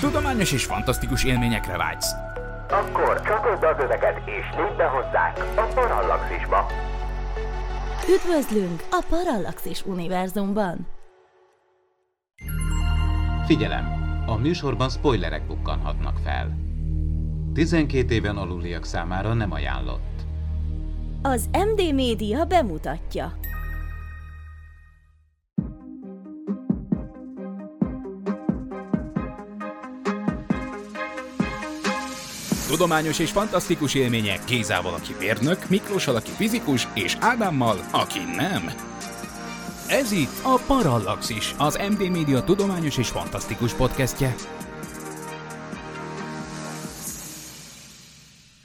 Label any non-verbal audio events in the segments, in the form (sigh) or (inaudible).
Tudományos és fantasztikus élményekre vágysz. Akkor csatold az öveket és lépj be hozzánk a Parallaxisba. Üdvözlünk a Parallaxis univerzumban! Figyelem! A műsorban spoilerek bukkanhatnak fel. 12 éven aluliak számára nem ajánlott. Az MD Média bemutatja. Tudományos és fantasztikus élmények Gézával, aki mérnök, Miklóssal, aki fizikus, és Ádámmal, aki nem. Ez itt a Parallaxis, az MD Média tudományos és fantasztikus podcastje.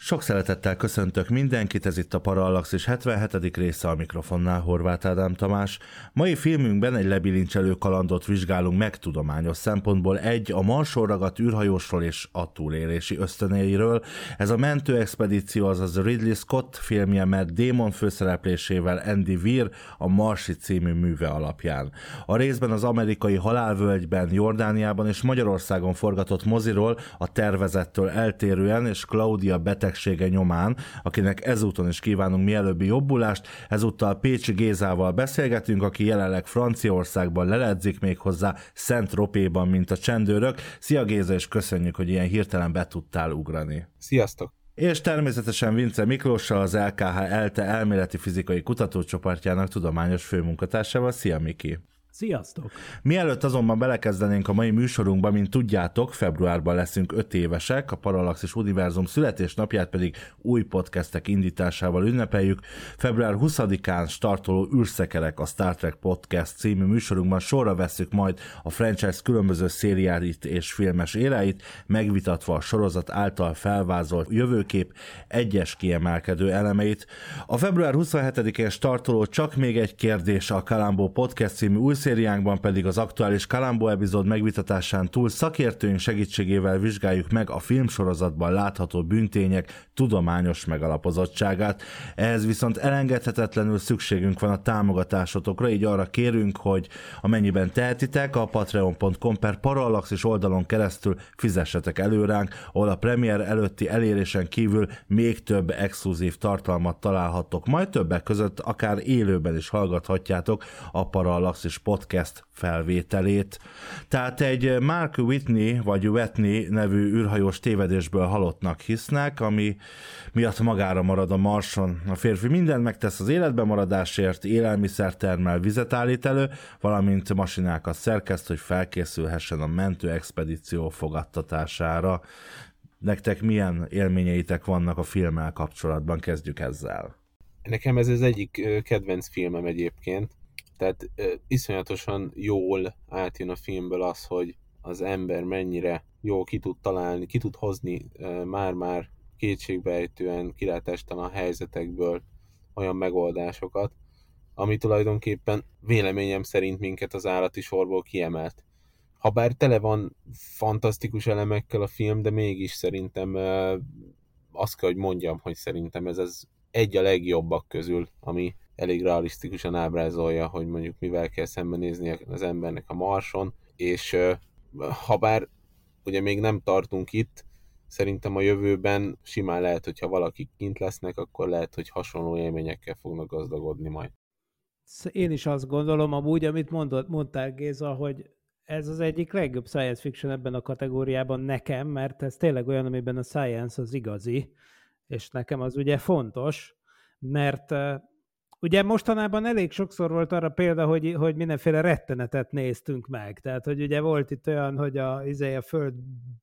Sok szeretettel köszöntök mindenkit, ez itt a Parallaxis 77. része a mikrofonnál Horváth Ádám Tamás. Mai filmünkben egy lebilincselő kalandot vizsgálunk meg tudományos szempontból. Egy a Marson ragadt űrhajósról és a túlélési ösztönéiről. Ez a mentő expedíció, azaz Ridley Scott filmje, mert Démon főszereplésével Andy Weir a Marsi című műve alapján. A részben az amerikai halálvölgyben, Jordániában és Magyarországon forgatott moziról a tervezettől eltérően és Claudia beteg betegsége nyomán, akinek ezúton is kívánunk mielőbbi jobbulást. Ezúttal Pécsi Gézával beszélgetünk, aki jelenleg Franciaországban leledzik még hozzá Szent Ropéban, mint a csendőrök. Szia Géza, és köszönjük, hogy ilyen hirtelen be tudtál ugrani. Sziasztok! És természetesen Vince Miklóssal, az LKH ELTE elméleti fizikai kutatócsoportjának tudományos főmunkatársával. Szia Miki! Sziasztok! Mielőtt azonban belekezdenénk a mai műsorunkba, mint tudjátok, februárban leszünk öt évesek, a Parallaxis Univerzum születésnapját pedig új podcastek indításával ünnepeljük. Február 20-án startoló űrszekerek a Star Trek Podcast című műsorunkban sorra veszük majd a franchise különböző szériáit és filmes éreit, megvitatva a sorozat által felvázolt jövőkép egyes kiemelkedő elemeit. A február 27-én startoló Csak még egy kérdés a Kalambó Podcast című új szériánkban pedig az aktuális Kalambó epizód megvitatásán túl szakértőink segítségével vizsgáljuk meg a filmsorozatban látható bűntények tudományos megalapozottságát. Ehhez viszont elengedhetetlenül szükségünk van a támogatásotokra, így arra kérünk, hogy amennyiben tehetitek, a patreon.com per parallaxis oldalon keresztül fizessetek előránk, ahol a premier előtti elérésen kívül még több exkluzív tartalmat találhattok, majd többek között akár élőben is hallgathatjátok a Parallaxis podcast felvételét. Tehát egy Mark Whitney vagy Whitney nevű űrhajós tévedésből halottnak hisznek, ami miatt magára marad a marson. A férfi mindent megtesz az életben maradásért, élelmiszer termel, vizet állít elő, valamint masinákat szerkeszt, hogy felkészülhessen a mentő expedíció fogadtatására. Nektek milyen élményeitek vannak a filmmel kapcsolatban? Kezdjük ezzel. Nekem ez az egyik kedvenc filmem egyébként. Tehát iszonyatosan jól átjön a filmből az, hogy az ember mennyire jól ki tud találni, ki tud hozni már-már kétségbejtően, kilátástalan helyzetekből olyan megoldásokat, ami tulajdonképpen véleményem szerint minket az állati sorból kiemelt. Habár tele van fantasztikus elemekkel a film, de mégis szerintem azt kell, hogy mondjam, hogy szerintem ez az egy a legjobbak közül, ami elég realisztikusan ábrázolja, hogy mondjuk mivel kell szembenézni az embernek a marson, és ha bár ugye még nem tartunk itt, szerintem a jövőben simán lehet, hogyha valaki kint lesznek, akkor lehet, hogy hasonló élményekkel fognak gazdagodni majd. Én is azt gondolom, amúgy, amit mondott, mondtál Géza, hogy ez az egyik legjobb science fiction ebben a kategóriában nekem, mert ez tényleg olyan, amiben a science az igazi, és nekem az ugye fontos, mert Ugye mostanában elég sokszor volt arra példa, hogy, hogy mindenféle rettenetet néztünk meg. Tehát, hogy ugye volt itt olyan, hogy a, izé, a föld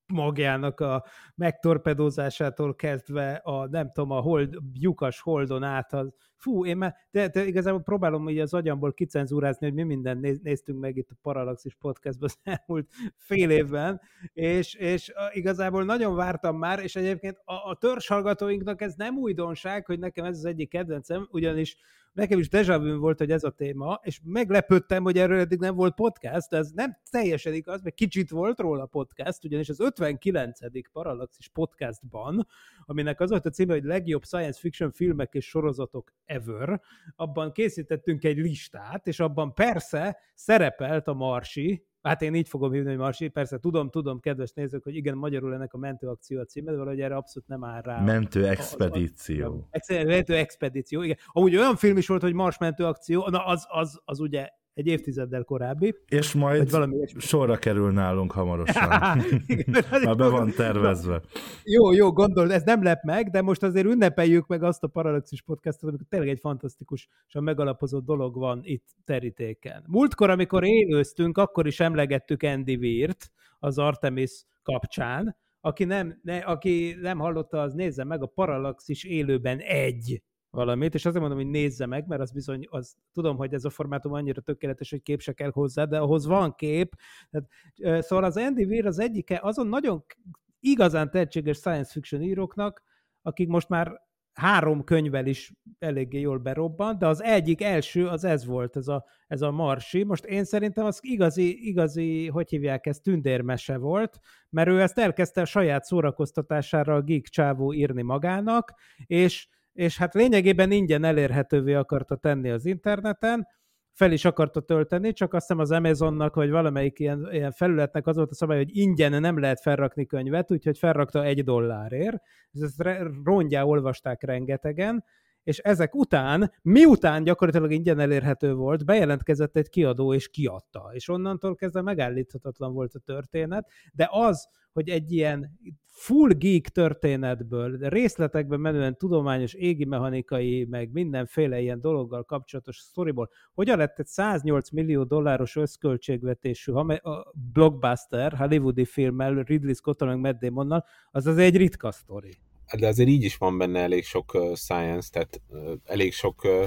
magjának a megtorpedózásától kezdve a, nem tudom, a hold, lyukas holdon át, az, fú, én már, de, de igazából próbálom így az agyamból kicenzúrázni, hogy mi mindent néz, néztünk meg itt a Parallaxis podcastban az elmúlt fél évben, és, és igazából nagyon vártam már, és egyébként a, a törzshallgatóinknak ez nem újdonság, hogy nekem ez az egyik kedvencem, ugyanis nekem is dejavű volt, hogy ez a téma, és meglepődtem, hogy erről eddig nem volt podcast, de ez nem teljesen igaz, mert kicsit volt róla podcast, ugyanis az 59. Parallaxis podcastban, aminek az volt a címe, hogy legjobb science fiction filmek és sorozatok ever, abban készítettünk egy listát, és abban persze szerepelt a Marsi, Hát én így fogom hívni, hogy Marsi. Persze tudom, tudom, kedves nézők, hogy igen, magyarul ennek a mentőakció a címe, de valahogy erre abszolút nem áll rá. Mentő expedíció. Mentő expedíció, igen. Amúgy olyan film is volt, hogy Mars mentőakció, na az, az, az ugye egy évtizeddel korábbi. És majd valami sorra kerül nálunk hamarosan. (laughs) (laughs) Már be van tervezve. Jó, jó, gondolod, ez nem lep meg, de most azért ünnepeljük meg azt a Parallaxis podcastot, amikor tényleg egy fantasztikus és a megalapozott dolog van itt terítéken. Múltkor, amikor élőztünk, akkor is emlegettük Andy Weir-t az Artemis kapcsán, aki nem, ne, aki nem hallotta, az nézze meg a Parallaxis élőben egy valamit, és azért mondom, hogy nézze meg, mert az bizony, az, tudom, hogy ez a formátum annyira tökéletes, hogy kép se kell hozzá, de ahhoz van kép. Tehát, szóval az Andy Weir az egyike azon nagyon igazán tehetséges science fiction íróknak, akik most már három könyvvel is eléggé jól berobban, de az egyik első az ez volt, ez a, ez a Marsi. Most én szerintem az igazi, igazi, hogy hívják ezt, tündérmese volt, mert ő ezt elkezdte a saját szórakoztatására a geek csávó írni magának, és és hát lényegében ingyen elérhetővé akarta tenni az interneten, fel is akarta tölteni, csak azt hiszem az Amazonnak, vagy valamelyik ilyen, ilyen felületnek az volt a szabály, hogy ingyen nem lehet felrakni könyvet, úgyhogy felrakta egy dollárért, és ezt rongyá olvasták rengetegen, és ezek után, miután gyakorlatilag ingyen elérhető volt, bejelentkezett egy kiadó, és kiadta. És onnantól kezdve megállíthatatlan volt a történet, de az, hogy egy ilyen full geek történetből, részletekben menően tudományos, égi mechanikai, meg mindenféle ilyen dologgal kapcsolatos sztoriból, hogyan lett egy 108 millió dolláros összköltségvetésű blockbuster, hollywoodi filmmel, Ridley scott meg Matt Damonnal, az az egy ritka sztori. De azért így is van benne elég sok uh, science, tehát uh, elég sok uh,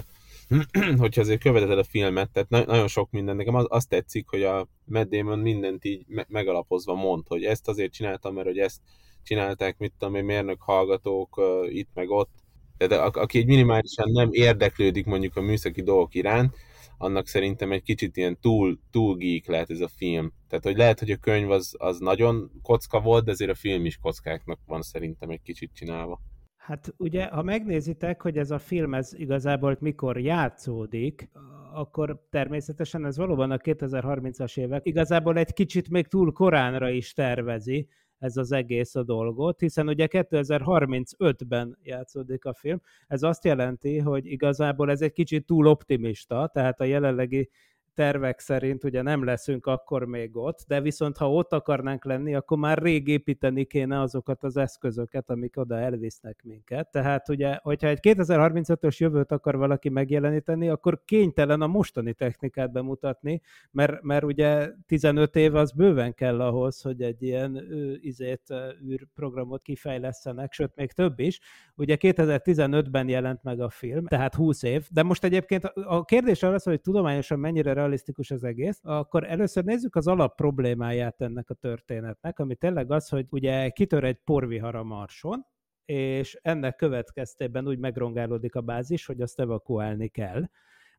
(clears throat) hogyha azért követed a filmet, tehát na- nagyon sok minden, nekem az, azt tetszik, hogy a Matt Damon mindent így me- megalapozva mond, hogy ezt azért csináltam, mert hogy ezt csinálták, mit tudom én, mérnök hallgatók itt meg ott, de a- aki egy minimálisan nem érdeklődik mondjuk a műszaki dolgok iránt, annak szerintem egy kicsit ilyen túl, túl geek lehet ez a film. Tehát, hogy lehet, hogy a könyv az, az nagyon kocka volt, de azért a film is kockáknak van szerintem egy kicsit csinálva. Hát ugye, ha megnézitek, hogy ez a film ez igazából mikor játszódik, akkor természetesen ez valóban a 2030-as évek igazából egy kicsit még túl koránra is tervezi ez az egész a dolgot, hiszen ugye 2035-ben játszódik a film. Ez azt jelenti, hogy igazából ez egy kicsit túl optimista, tehát a jelenlegi tervek szerint ugye nem leszünk akkor még ott, de viszont ha ott akarnánk lenni, akkor már rég építeni kéne azokat az eszközöket, amik oda elvisznek minket. Tehát ugye, hogyha egy 2035-ös jövőt akar valaki megjeleníteni, akkor kénytelen a mostani technikát bemutatni, mert, mert ugye 15 év az bőven kell ahhoz, hogy egy ilyen izét, űrprogramot kifejlesztenek, sőt még több is. Ugye 2015-ben jelent meg a film, tehát 20 év, de most egyébként a kérdés az, hogy tudományosan mennyire realisztikus az egész, akkor először nézzük az alap problémáját ennek a történetnek, ami tényleg az, hogy ugye kitör egy porvihar a Marson, és ennek következtében úgy megrongálódik a bázis, hogy azt evakuálni kell,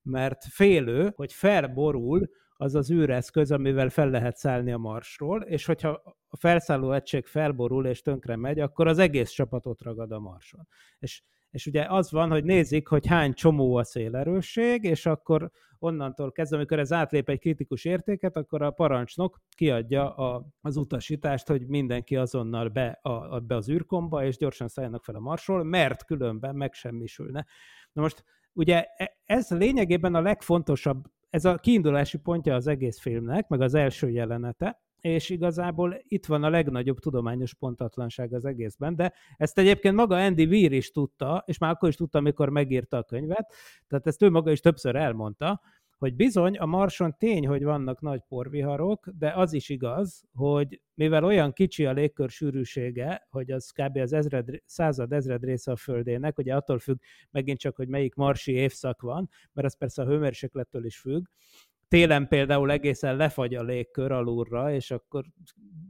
mert félő, hogy felborul az az űreszköz, amivel fel lehet szállni a marsról, és hogyha a felszálló egység felborul és tönkre megy, akkor az egész csapatot ragad a marson. És és ugye az van, hogy nézik, hogy hány csomó a szélerősség, és akkor onnantól kezdve, amikor ez átlép egy kritikus értéket, akkor a parancsnok kiadja a, az utasítást, hogy mindenki azonnal be, a, a, be az űrkomba, és gyorsan szálljanak fel a marsról, mert különben megsemmisülne. Na most ugye e, ez lényegében a legfontosabb, ez a kiindulási pontja az egész filmnek, meg az első jelenete, és igazából itt van a legnagyobb tudományos pontatlanság az egészben, de ezt egyébként maga Andy Weir is tudta, és már akkor is tudta, amikor megírta a könyvet, tehát ezt ő maga is többször elmondta, hogy bizony a Marson tény, hogy vannak nagy porviharok, de az is igaz, hogy mivel olyan kicsi a légkör sűrűsége, hogy az kb. az ezred, század ezred része a Földének, ugye attól függ megint csak, hogy melyik marsi évszak van, mert az persze a hőmérséklettől is függ, télen például egészen lefagy a légkör alulra, és akkor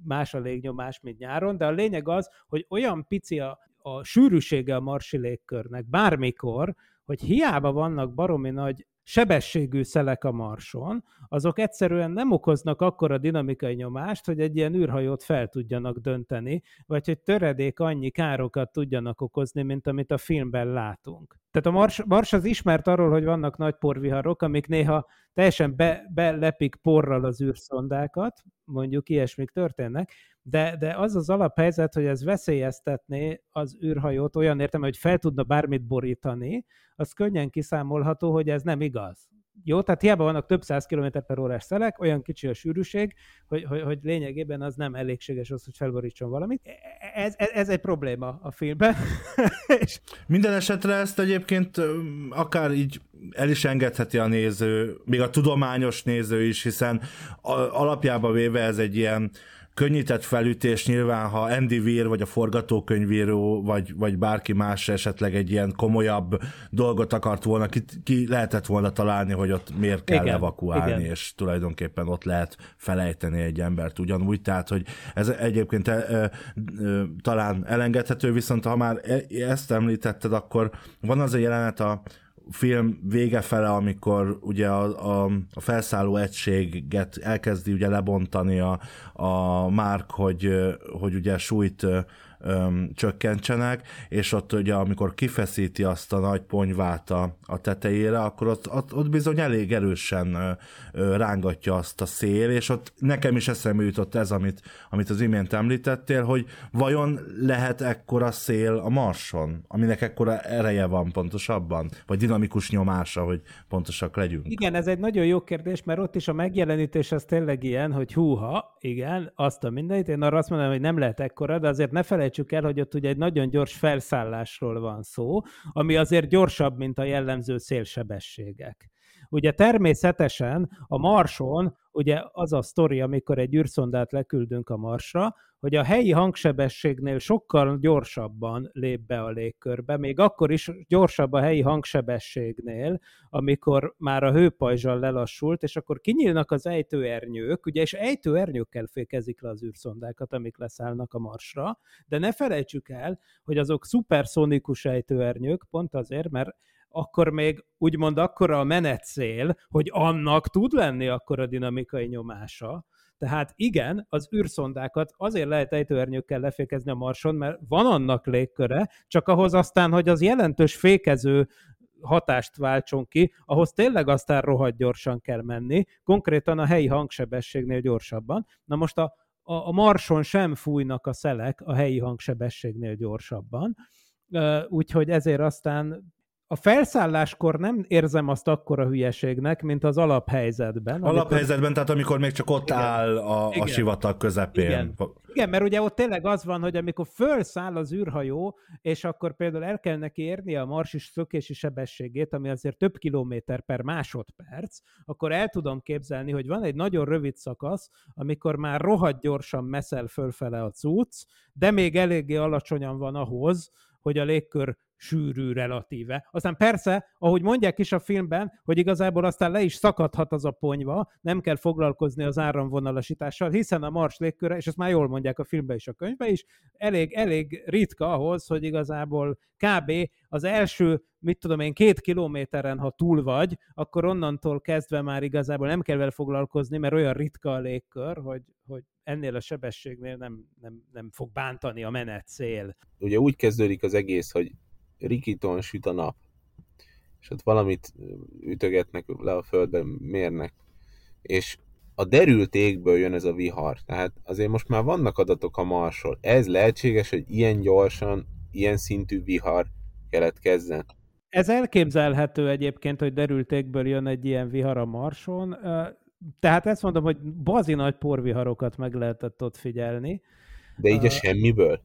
más a légnyomás, mint nyáron, de a lényeg az, hogy olyan pici a, a sűrűsége a marsi légkörnek bármikor, hogy hiába vannak baromi nagy sebességű szelek a marson, azok egyszerűen nem okoznak akkora dinamikai nyomást, hogy egy ilyen űrhajót fel tudjanak dönteni, vagy hogy töredék annyi károkat tudjanak okozni, mint amit a filmben látunk. Tehát a Mars, Mars az ismert arról, hogy vannak nagy porviharok, amik néha teljesen be, belepik porral az űrszondákat, mondjuk ilyesmik történnek, de, de az az alaphelyzet, hogy ez veszélyeztetné az űrhajót olyan értem, hogy fel tudna bármit borítani, az könnyen kiszámolható, hogy ez nem igaz. Jó, tehát hiába vannak több száz kilométer per órás szelek, olyan kicsi a sűrűség, hogy, hogy, hogy lényegében az nem elégséges az, hogy felborítson valamit. Ez, ez, ez egy probléma a filmben. (laughs) És... Minden esetre ezt egyébként akár így el is engedheti a néző, még a tudományos néző is, hiszen alapjába véve ez egy ilyen könnyített felütés nyilván, ha Andy Weir, vagy a forgatókönyvíró, vagy, vagy bárki más esetleg egy ilyen komolyabb dolgot akart volna, ki, ki lehetett volna találni, hogy ott miért kell igen, evakuálni, igen. és tulajdonképpen ott lehet felejteni egy embert ugyanúgy, tehát, hogy ez egyébként e, e, e, talán elengedhető, viszont ha már e, ezt említetted, akkor van az a jelenet a film vége fele, amikor ugye a, a, a felszálló egységet elkezdi ugye lebontani a, a Mark, hogy, hogy ugye súlyt öm, csökkentsenek, és ott ugye amikor kifeszíti azt a nagy ponyvát a, a tetejére, akkor ott, ott, ott bizony elég erősen ö, ö, rángatja azt a szél, és ott nekem is eszembe jutott ez, amit, amit az imént említettél, hogy vajon lehet ekkora szél a Marson, aminek ekkora ereje van pontosabban, vagy dinamikus nyomása, hogy pontosak legyünk? Igen, ez egy nagyon jó kérdés, mert ott is a megjelenítés az tényleg ilyen, hogy húha, igen, azt a mindenit, én arra azt mondom, hogy nem lehet ekkora, de azért ne felejtsd felejtsük el, hogy ott ugye egy nagyon gyors felszállásról van szó, ami azért gyorsabb, mint a jellemző szélsebességek. Ugye természetesen a Marson, ugye az a sztori, amikor egy űrszondát leküldünk a Marsra, hogy a helyi hangsebességnél sokkal gyorsabban lép be a légkörbe, még akkor is gyorsabb a helyi hangsebességnél, amikor már a hőpajzsal lelassult, és akkor kinyílnak az ejtőernyők, ugye, és ejtőernyőkkel fékezik le az űrszondákat, amik leszállnak a Marsra, de ne felejtsük el, hogy azok szuperszonikus ejtőernyők, pont azért, mert akkor még úgymond akkora a menetszél, hogy annak tud lenni akkor a dinamikai nyomása. Tehát igen, az űrszondákat azért lehet ejtőernyőkkel lefékezni a Marson, mert van annak légköre, csak ahhoz aztán, hogy az jelentős fékező hatást váltson ki, ahhoz tényleg aztán rohadt gyorsan kell menni, konkrétan a helyi hangsebességnél gyorsabban. Na most a, a, a Marson sem fújnak a szelek a helyi hangsebességnél gyorsabban, úgyhogy ezért aztán a felszálláskor nem érzem azt akkora hülyeségnek, mint az alaphelyzetben. Alaphelyzetben, amikor... tehát amikor még csak ott igen. áll a, a sivatag közepén. Igen. igen, mert ugye ott tényleg az van, hogy amikor felszáll az űrhajó, és akkor például el kell neki érni a marsis szökési sebességét, ami azért több kilométer per másodperc, akkor el tudom képzelni, hogy van egy nagyon rövid szakasz, amikor már rohadt gyorsan meszel fölfele a cucc, de még eléggé alacsonyan van ahhoz, hogy a légkör sűrű relatíve. Aztán persze, ahogy mondják is a filmben, hogy igazából aztán le is szakadhat az a ponyva, nem kell foglalkozni az áramvonalasítással, hiszen a Mars légköre, és ezt már jól mondják a filmben és a könyvben is, elég, elég ritka ahhoz, hogy igazából kb. az első, mit tudom én, két kilométeren, ha túl vagy, akkor onnantól kezdve már igazából nem kell vele foglalkozni, mert olyan ritka a légkör, hogy, hogy ennél a sebességnél nem, nem, nem fog bántani a menet cél. Ugye úgy kezdődik az egész, hogy rikiton süt a nap, és ott valamit ütögetnek le a földbe, mérnek, és a derült égből jön ez a vihar. Tehát azért most már vannak adatok a Marsról. Ez lehetséges, hogy ilyen gyorsan, ilyen szintű vihar keletkezzen? Ez elképzelhető egyébként, hogy derült égből jön egy ilyen vihar a Marson. Tehát ezt mondom, hogy bazi nagy porviharokat meg lehetett ott figyelni. De így a semmiből?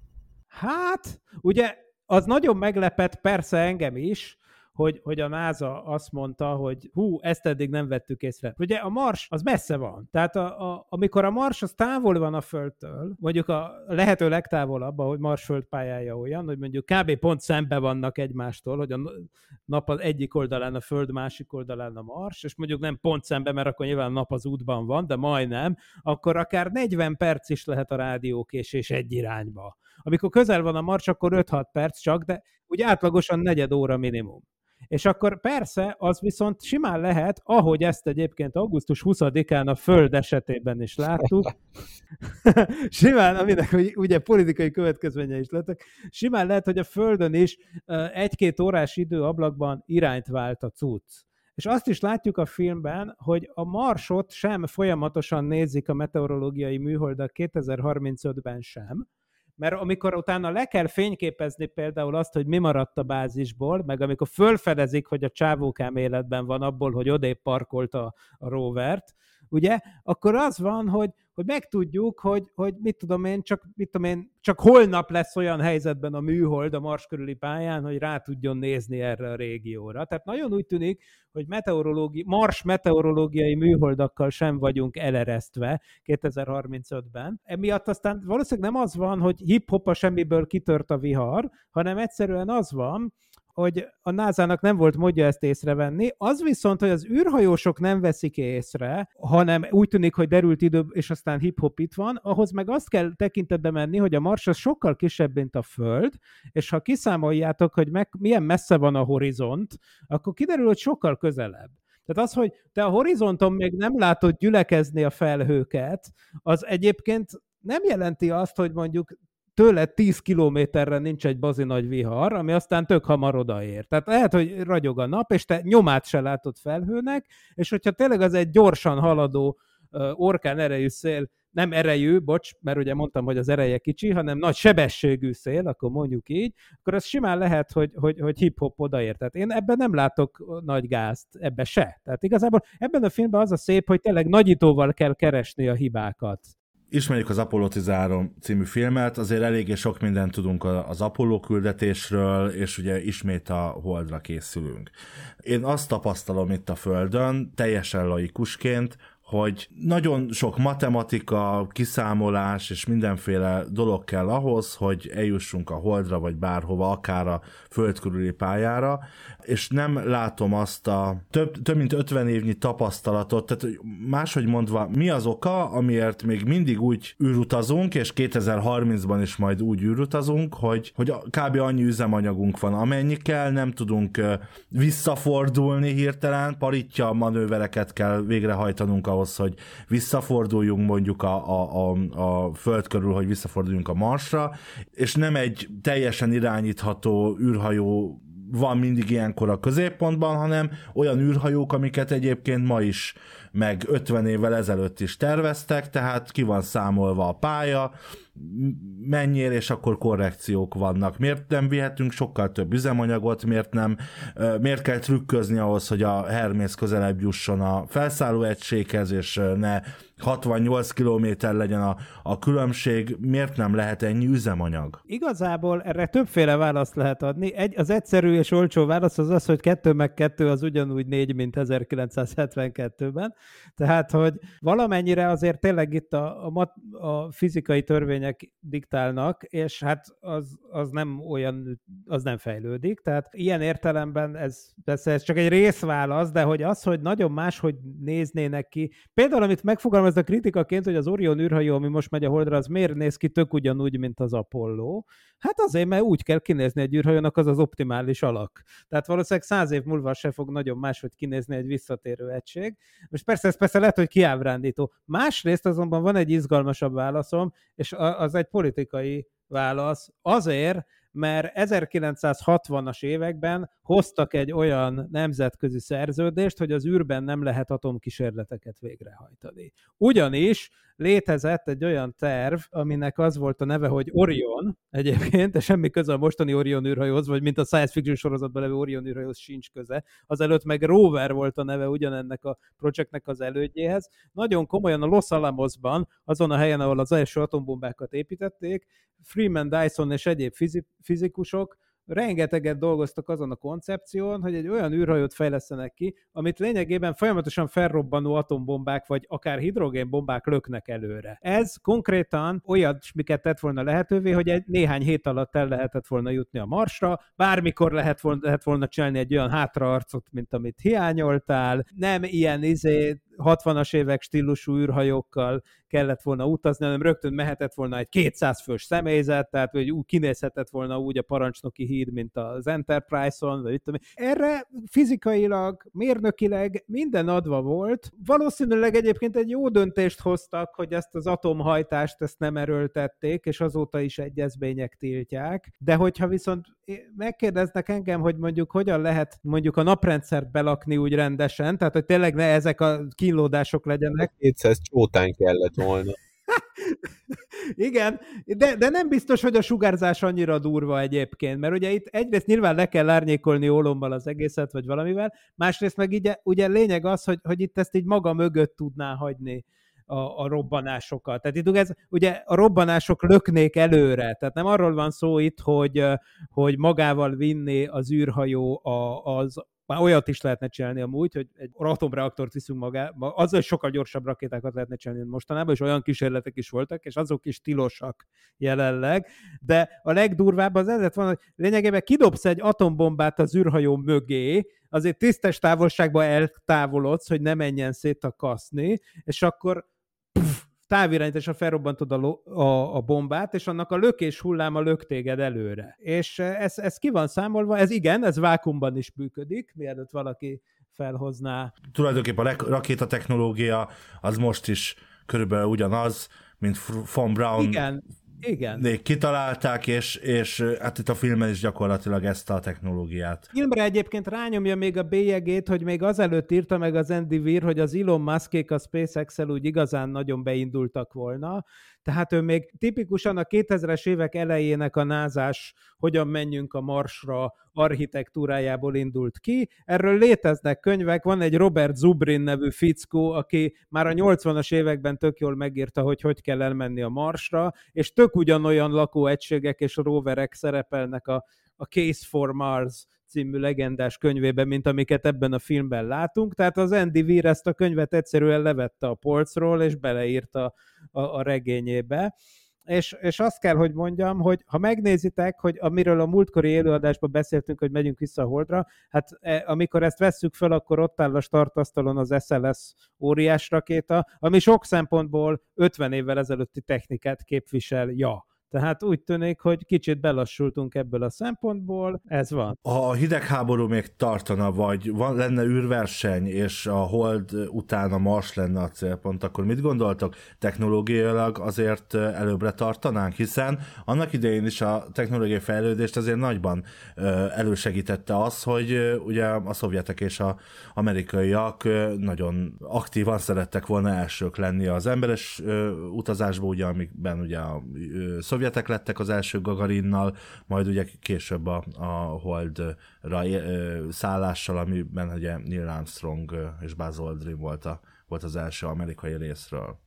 Hát, ugye az nagyon meglepett persze engem is, hogy, hogy a NASA azt mondta, hogy hú, ezt eddig nem vettük észre. Ugye a Mars az messze van. Tehát a, a, amikor a Mars az távol van a Földtől, mondjuk a lehető legtávolabb, ahogy Mars földpályája olyan, hogy mondjuk kb. pont szembe vannak egymástól, hogy a nap az egyik oldalán a Föld, másik oldalán a Mars, és mondjuk nem pont szembe, mert akkor nyilván a nap az útban van, de majdnem, akkor akár 40 perc is lehet a rádiókésés egy irányba. Amikor közel van a Mars, akkor 5-6 perc csak, de úgy átlagosan negyed óra minimum. És akkor persze, az viszont simán lehet, ahogy ezt egyébként augusztus 20-án a Föld esetében is láttuk, (laughs) simán, aminek ugye politikai következménye is lettek, simán lehet, hogy a Földön is egy-két órás időablakban irányt vált a cucc. És azt is látjuk a filmben, hogy a Marsot sem folyamatosan nézik a meteorológiai műholdak 2035-ben sem, mert amikor utána le kell fényképezni például azt, hogy mi maradt a bázisból, meg amikor fölfedezik, hogy a csávókám életben van abból, hogy odébb parkolta a rovert, ugye, akkor az van, hogy, hogy megtudjuk, hogy, hogy mit tudom én, csak, mit tudom én, csak holnap lesz olyan helyzetben a műhold a Mars körüli pályán, hogy rá tudjon nézni erre a régióra. Tehát nagyon úgy tűnik, hogy meteorológi, Mars meteorológiai műholdakkal sem vagyunk eleresztve 2035-ben. Emiatt aztán valószínűleg nem az van, hogy hip-hop a semmiből kitört a vihar, hanem egyszerűen az van, hogy a NASA-nak nem volt módja ezt észrevenni. Az viszont, hogy az űrhajósok nem veszik észre, hanem úgy tűnik, hogy derült idő, és aztán hip-hop itt van, ahhoz meg azt kell tekintetbe menni, hogy a Mars az sokkal kisebb, mint a Föld, és ha kiszámoljátok, hogy meg, milyen messze van a horizont, akkor kiderül, hogy sokkal közelebb. Tehát az, hogy te a horizonton még nem látod gyülekezni a felhőket, az egyébként nem jelenti azt, hogy mondjuk tőle 10 kilométerre nincs egy bazi nagy vihar, ami aztán tök hamar odaér. Tehát lehet, hogy ragyog a nap, és te nyomát se látod felhőnek, és hogyha tényleg az egy gyorsan haladó orkán erejű szél, nem erejű, bocs, mert ugye mondtam, hogy az ereje kicsi, hanem nagy sebességű szél, akkor mondjuk így, akkor az simán lehet, hogy, hogy, hogy hip-hop odaér. Tehát én ebben nem látok nagy gázt, ebbe se. Tehát igazából ebben a filmben az a szép, hogy tényleg nagyítóval kell keresni a hibákat ismerjük az Apollo 13 című filmet, azért eléggé sok mindent tudunk az Apollo küldetésről, és ugye ismét a Holdra készülünk. Én azt tapasztalom itt a Földön, teljesen laikusként, hogy nagyon sok matematika, kiszámolás és mindenféle dolog kell ahhoz, hogy eljussunk a Holdra vagy bárhova, akár a föld körüli pályára, és nem látom azt a több, több mint 50 évnyi tapasztalatot, tehát máshogy mondva, mi az oka, amiért még mindig úgy űrutazunk, és 2030-ban is majd úgy űrutazunk, hogy, hogy kb. annyi üzemanyagunk van, amennyi kell, nem tudunk visszafordulni hirtelen, paritja manővereket kell végrehajtanunk ahhoz, hogy visszaforduljunk mondjuk a, a, a, a föld körül, hogy visszaforduljunk a Marsra, és nem egy teljesen irányítható űrhajó van mindig ilyenkor a középpontban, hanem olyan űrhajók, amiket egyébként ma is, meg 50 évvel ezelőtt is terveztek, tehát ki van számolva a pálya, mennyire, és akkor korrekciók vannak. Miért nem vihetünk sokkal több üzemanyagot, miért nem, miért kell trükközni ahhoz, hogy a Hermész közelebb jusson a felszálló egységhez, és ne 68 kilométer legyen a, a különbség, miért nem lehet ennyi üzemanyag? Igazából erre többféle választ lehet adni. Egy, az egyszerű és olcsó válasz az az, hogy kettő meg kettő az ugyanúgy négy, mint 1972-ben. Tehát, hogy valamennyire azért tényleg itt a, a, a fizikai törvények diktálnak, és hát az, az nem olyan, az nem fejlődik. Tehát ilyen értelemben ez persze ez csak egy részválasz, de hogy az, hogy nagyon máshogy néznének ki. Például, amit megfogalmaz a kritikaként, hogy az Orion űrhajó, ami most megy a Holdra, az miért néz ki tök ugyanúgy, mint az Apollo? Hát azért, mert úgy kell kinézni egy űrhajónak, az az optimális alak. Tehát valószínűleg száz év múlva se fog nagyon máshogy kinézni egy visszatérő egység. Most persze ez persze lehet, hogy kiábrándító. Másrészt azonban van egy izgalmasabb válaszom, és az egy politikai válasz. Azért, mert 1960-as években hoztak egy olyan nemzetközi szerződést, hogy az űrben nem lehet atomkísérleteket végrehajtani. Ugyanis létezett egy olyan terv, aminek az volt a neve, hogy Orion egyébként, de semmi köze a mostani Orion űrhajóhoz, vagy mint a science fiction sorozatban levő Orion űrhajóhoz sincs köze. Azelőtt meg Rover volt a neve ugyanennek a projektnek az elődjéhez. Nagyon komolyan a Los Alamosban, azon a helyen, ahol az első atombombákat építették, Freeman Dyson és egyéb fizikusok rengeteget dolgoztak azon a koncepción, hogy egy olyan űrhajót fejlesztenek ki, amit lényegében folyamatosan felrobbanó atombombák vagy akár hidrogénbombák löknek előre. Ez konkrétan miket tett volna lehetővé, hogy egy néhány hét alatt el lehetett volna jutni a Marsra, bármikor lehet volna, lehet volna csinálni egy olyan hátraarcot, mint amit hiányoltál, nem ilyen izé 60-as évek stílusú űrhajókkal kellett volna utazni, hanem rögtön mehetett volna egy 200 fős személyzet, tehát hogy úgy kinézhetett volna úgy a parancsnoki híd, mint az Enterprise-on, vagy tudom. Erre fizikailag, mérnökileg minden adva volt. Valószínűleg egyébként egy jó döntést hoztak, hogy ezt az atomhajtást ezt nem erőltették, és azóta is egyezmények tiltják. De hogyha viszont megkérdeznek engem, hogy mondjuk hogyan lehet mondjuk a naprendszert belakni úgy rendesen, tehát hogy tényleg ne ezek a kínlódások legyenek. 200 csótán kellett volna. (laughs) Igen, de, de nem biztos, hogy a sugárzás annyira durva egyébként, mert ugye itt egyrészt nyilván le kell árnyékolni ólommal az egészet, vagy valamivel, másrészt meg ugye, ugye lényeg az, hogy, hogy itt ezt így maga mögött tudná hagyni a, a robbanásokat. Tehát itt ez, ugye a robbanások löknék előre, tehát nem arról van szó itt, hogy, hogy magával vinni az űrhajó a, az, már olyat is lehetne csinálni amúgy, hogy egy atomreaktort viszünk magá, azzal sokkal gyorsabb rakétákat lehetne csinálni mostanában, és olyan kísérletek is voltak, és azok is tilosak jelenleg, de a legdurvább az ezért van, hogy lényegében kidobsz egy atombombát az űrhajó mögé, azért tisztes távolságba eltávolodsz, hogy ne menjen szét a kaszni, és akkor távirányításra felrobbantod a, a, a bombát, és annak a lökés hulláma lök téged előre. És ez, ez ki van számolva, ez igen, ez vákumban is működik, mielőtt valaki felhozná. Tulajdonképpen a rakéta technológia az most is körülbelül ugyanaz, mint von Braun igen, igen. kitalálták, és, és hát itt a filmen is gyakorlatilag ezt a technológiát. Filmre egyébként rányomja még a bélyegét, hogy még azelőtt írta meg az Andy Weir, hogy az Elon Muskék a SpaceX-el úgy igazán nagyon beindultak volna, tehát ő még tipikusan a 2000-es évek elejének a názás, hogyan menjünk a Marsra architektúrájából indult ki. Erről léteznek könyvek, van egy Robert Zubrin nevű fickó, aki már a 80-as években tök jól megírta, hogy hogy kell elmenni a Marsra, és tök ugyanolyan lakóegységek és roverek szerepelnek a, a Case for Mars című legendás könyvében, mint amiket ebben a filmben látunk. Tehát az Andy Weir ezt a könyvet egyszerűen levette a polcról, és beleírta a, a regényébe. És, és azt kell, hogy mondjam, hogy ha megnézitek, hogy amiről a múltkori előadásban beszéltünk, hogy megyünk vissza a Holdra, hát e, amikor ezt vesszük fel, akkor ott áll a startasztalon az SLS óriás rakéta, ami sok szempontból 50 évvel ezelőtti technikát képvisel, ja. Tehát úgy tűnik, hogy kicsit belassultunk ebből a szempontból, ez van. A hidegháború még tartana, vagy van, lenne űrverseny, és a hold után a Mars lenne a célpont, akkor mit gondoltok? Technológiailag azért előbbre tartanánk, hiszen annak idején is a technológiai fejlődést azért nagyban elősegítette az, hogy ugye a szovjetek és a amerikaiak nagyon aktívan szerettek volna elsők lenni az emberes utazásba, ugye amikben ugye a szovjetek lettek az első Gagarinnal, majd ugye később a, a Holdra szállással, amiben ugye Neil Armstrong és Buzz Aldrin volt, a, volt az első amerikai részről.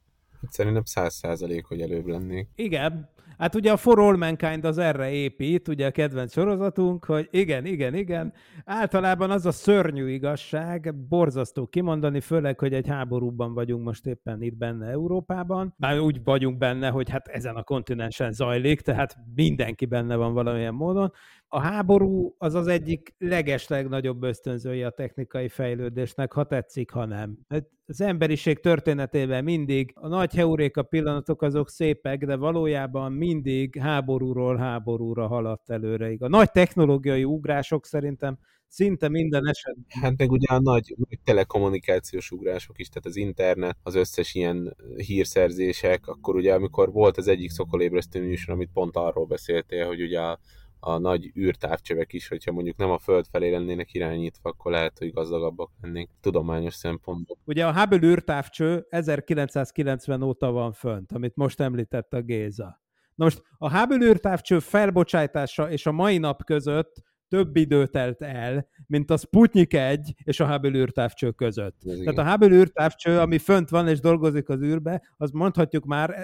Szerintem száz százalék, hogy előbb lennék. Igen, Hát ugye a For All Mankind az erre épít, ugye a kedvenc sorozatunk, hogy igen, igen, igen. Általában az a szörnyű igazság, borzasztó kimondani, főleg, hogy egy háborúban vagyunk most éppen itt benne Európában. Már úgy vagyunk benne, hogy hát ezen a kontinensen zajlik, tehát mindenki benne van valamilyen módon. A háború az az egyik legeslegnagyobb ösztönzője a technikai fejlődésnek, ha tetszik, ha nem. Hát az emberiség történetében mindig a nagy heuréka pillanatok azok szépek, de valójában mindig háborúról háborúra haladt előre. A nagy technológiai ugrások szerintem szinte minden esetben. Hát meg ugye a nagy, nagy telekommunikációs ugrások is, tehát az internet, az összes ilyen hírszerzések, akkor ugye amikor volt az egyik szokolébresztő műsor, amit pont arról beszéltél, hogy ugye a a nagy űrtávcsövek is, hogyha mondjuk nem a Föld felé lennének irányítva, akkor lehet, hogy gazdagabbak lennénk tudományos szempontból. Ugye a Hubble űrtávcső 1990 óta van fönt, amit most említett a Géza. Na most a Hubble űrtávcső felbocsátása és a mai nap között több idő telt el, mint a Sputnik 1 és a Hubble űrtávcső között. Ez Tehát igen. a Hubble űrtávcső, ami fönt van és dolgozik az űrbe, az mondhatjuk már,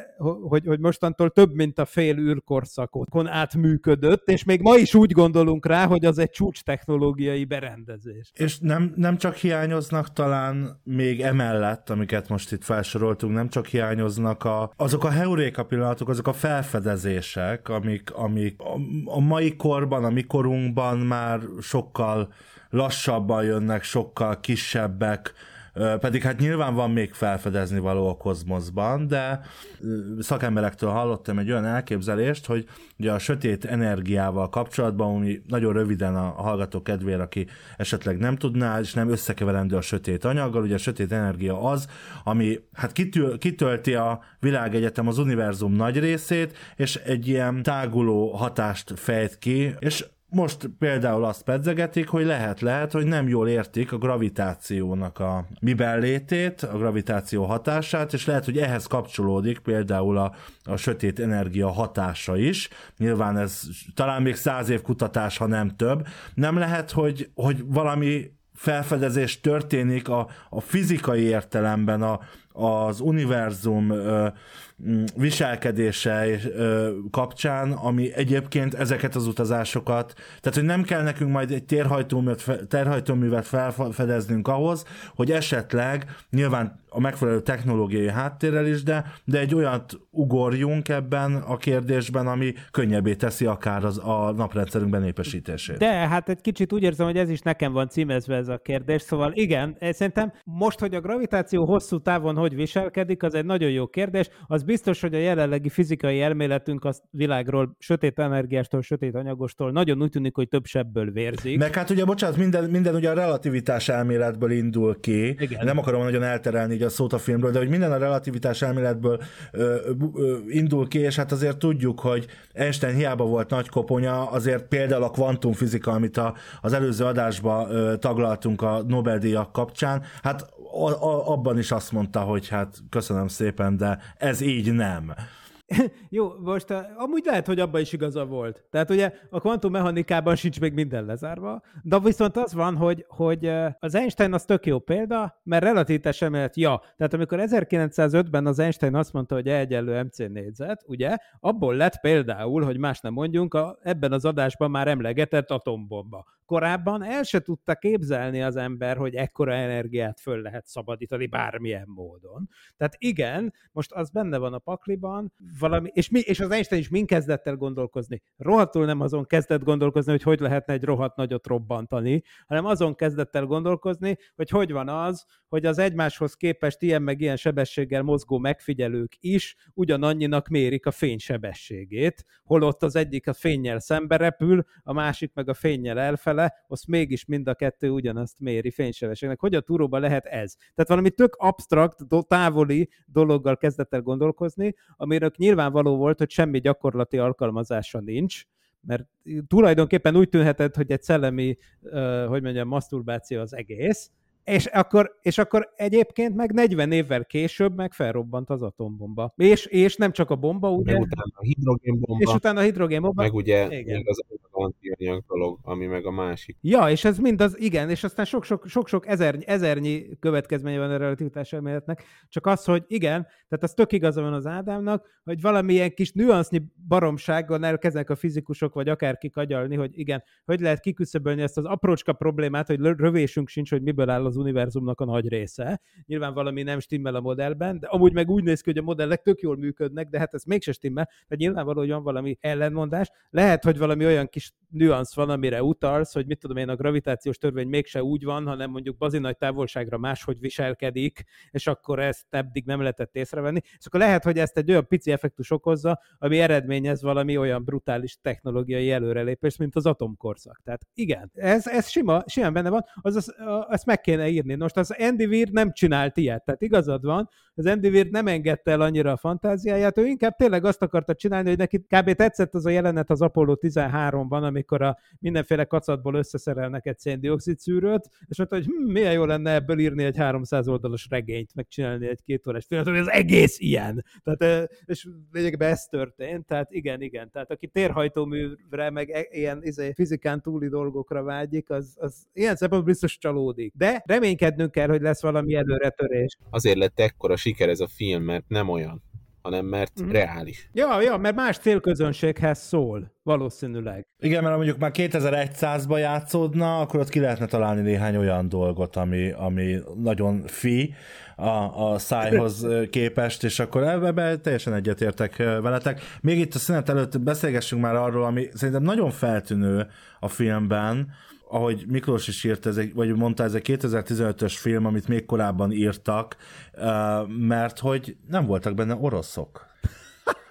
hogy, hogy mostantól több, mint a fél űrkorszakon átműködött, és még ma is úgy gondolunk rá, hogy az egy csúcs technológiai berendezés. És nem, nem csak hiányoznak talán még emellett, amiket most itt felsoroltunk, nem csak hiányoznak a, azok a heuréka pillanatok, azok a felfedezések, amik, amik a, a mai korban, a mi korunkban már sokkal lassabban jönnek, sokkal kisebbek, pedig hát nyilván van még felfedezni való a kozmoszban, de szakemberektől hallottam egy olyan elképzelést, hogy ugye a sötét energiával kapcsolatban, ami nagyon röviden a hallgató kedvére, aki esetleg nem tudná, és nem összekeverendő a sötét anyaggal, ugye a sötét energia az, ami hát kitölti a világegyetem az univerzum nagy részét, és egy ilyen táguló hatást fejt ki, és most például azt pedzegetik, hogy lehet, lehet, hogy nem jól értik a gravitációnak a miben létét, a gravitáció hatását, és lehet, hogy ehhez kapcsolódik például a, a sötét energia hatása is. Nyilván ez talán még száz év kutatás, ha nem több. Nem lehet, hogy, hogy valami felfedezés történik a, a fizikai értelemben, a, az univerzum ö, viselkedése ö, kapcsán, ami egyébként ezeket az utazásokat, tehát hogy nem kell nekünk majd egy térhajtóművet, térhajtóművet felfedeznünk ahhoz, hogy esetleg nyilván a megfelelő technológiai háttérrel is, de, de egy olyat ugorjunk ebben a kérdésben, ami könnyebbé teszi akár az, a naprendszerünk benépesítését. De hát egy kicsit úgy érzem, hogy ez is nekem van címezve ez a kérdés, szóval igen, szerintem most, hogy a gravitáció hosszú távon hogy viselkedik, az egy nagyon jó kérdés. Az biztos, hogy a jelenlegi fizikai elméletünk a világról, sötét energiástól, sötét anyagostól nagyon úgy tűnik, hogy több sebből vérzik. Meg hát ugye, bocsánat, minden, minden ugye a relativitás elméletből indul ki. Igen. Nem akarom nagyon elterelni így a szót a filmről, de hogy minden a relativitás elméletből ö, ö, indul ki, és hát azért tudjuk, hogy Einstein hiába volt nagy koponya, azért például a kvantumfizika, amit a, az előző adásban ö, taglaltunk a Nobel-díjak kapcsán, hát a, a, abban is azt mondta, hogy hát köszönöm szépen, de ez így nem. (laughs) Jó, most amúgy lehet, hogy abban is igaza volt. Tehát ugye a kvantummechanikában sincs még minden lezárva, de viszont az van, hogy, hogy az Einstein az tök jó példa, mert relativitás emelet, ja. Tehát amikor 1905-ben az Einstein azt mondta, hogy egyenlő MC négyzet, ugye, abból lett például, hogy más nem mondjunk, a, ebben az adásban már emlegetett atombomba. Korábban el se tudta képzelni az ember, hogy ekkora energiát föl lehet szabadítani bármilyen módon. Tehát igen, most az benne van a pakliban, valami, és, mi, és az Einstein is mind kezdett el gondolkozni. Rohadtul nem azon kezdett gondolkozni, hogy hogy lehetne egy rohadt nagyot robbantani, hanem azon kezdett el gondolkozni, hogy hogy van az, hogy az egymáshoz képest ilyen meg ilyen sebességgel mozgó megfigyelők is ugyanannyinak mérik a fénysebességét, holott az egyik a fényjel szembe repül, a másik meg a fényjel elfele, azt mégis mind a kettő ugyanazt méri fénysebességnek. Hogy a túróba lehet ez? Tehát valami tök abstrakt, távoli dologgal kezdett el gondolkozni, amiről nyilvánvaló volt, hogy semmi gyakorlati alkalmazása nincs, mert tulajdonképpen úgy tűnhetett, hogy egy szellemi, hogy mondjam, maszturbáció az egész, és akkor, és akkor egyébként meg 40 évvel később meg felrobbant az atombomba. És, és nem csak a bomba, ugye? Meg utána a hidrogénbomba. És utána a hidrogénbomba. Meg ugye igen. még az antianyag dolog, ami meg a másik. Ja, és ez mind az, igen, és aztán sok-sok ezer, ezernyi következménye van a relativitás elméletnek, csak az, hogy igen, tehát az tök igaza van az Ádámnak, hogy valamilyen kis nüansznyi baromsággal elkezdenek a fizikusok, vagy akárki agyalni, hogy igen, hogy lehet kiküszöbölni ezt az aprócska problémát, hogy rövésünk sincs, hogy miből áll az univerzumnak a nagy része. Nyilván valami nem stimmel a modellben, de amúgy meg úgy néz ki, hogy a modellek tök jól működnek, de hát ez mégse stimmel, tehát nyilvánvaló, hogy van valami ellenmondás. Lehet, hogy valami olyan kis nüansz van, amire utalsz, hogy mit tudom én, a gravitációs törvény mégse úgy van, hanem mondjuk bazinagy távolságra máshogy viselkedik, és akkor ezt eddig nem lehetett észrevenni. És akkor lehet, hogy ezt egy olyan pici effektus okozza, ami eredményez valami olyan brutális technológiai előrelépést, mint az atomkorszak. Tehát igen, ez, ez sima, simán benne van, az, az, ezt meg kéne írni. Most az Andy Weir nem csinált ilyet, tehát igazad van, az Andy Weir nem engedte el annyira a fantáziáját, ő inkább tényleg azt akarta csinálni, hogy neki kb. tetszett az a jelenet az Apollo 13-ban, amikor a mindenféle kacatból összeszerelnek egy széndiokszid szűrőt, és mondta, hogy hm, milyen jó lenne ebből írni egy 300 oldalas regényt, megcsinálni egy két órás filmet, hogy az egész ilyen. Tehát, és lényegben ez történt, tehát igen, igen. Tehát aki térhajtóművre, meg e, ilyen izé, fizikán túli dolgokra vágyik, az, az ilyen szempontból biztos csalódik. De reménykednünk kell, hogy lesz valami előretörés. Azért lett ekkora siker ez a film, mert nem olyan hanem mert mm. reális. Ja, ja, mert más célközönséghez szól, valószínűleg. Igen, mert mondjuk már 2100-ba játszódna, akkor ott ki lehetne találni néhány olyan dolgot, ami, ami nagyon fi a, a szájhoz képest, és akkor ebben teljesen egyetértek veletek. Még itt a szünet előtt beszélgessünk már arról, ami szerintem nagyon feltűnő a filmben, ahogy Miklós is írt, ez egy, vagy mondta, ez egy 2015-ös film, amit még korábban írtak, mert hogy nem voltak benne oroszok.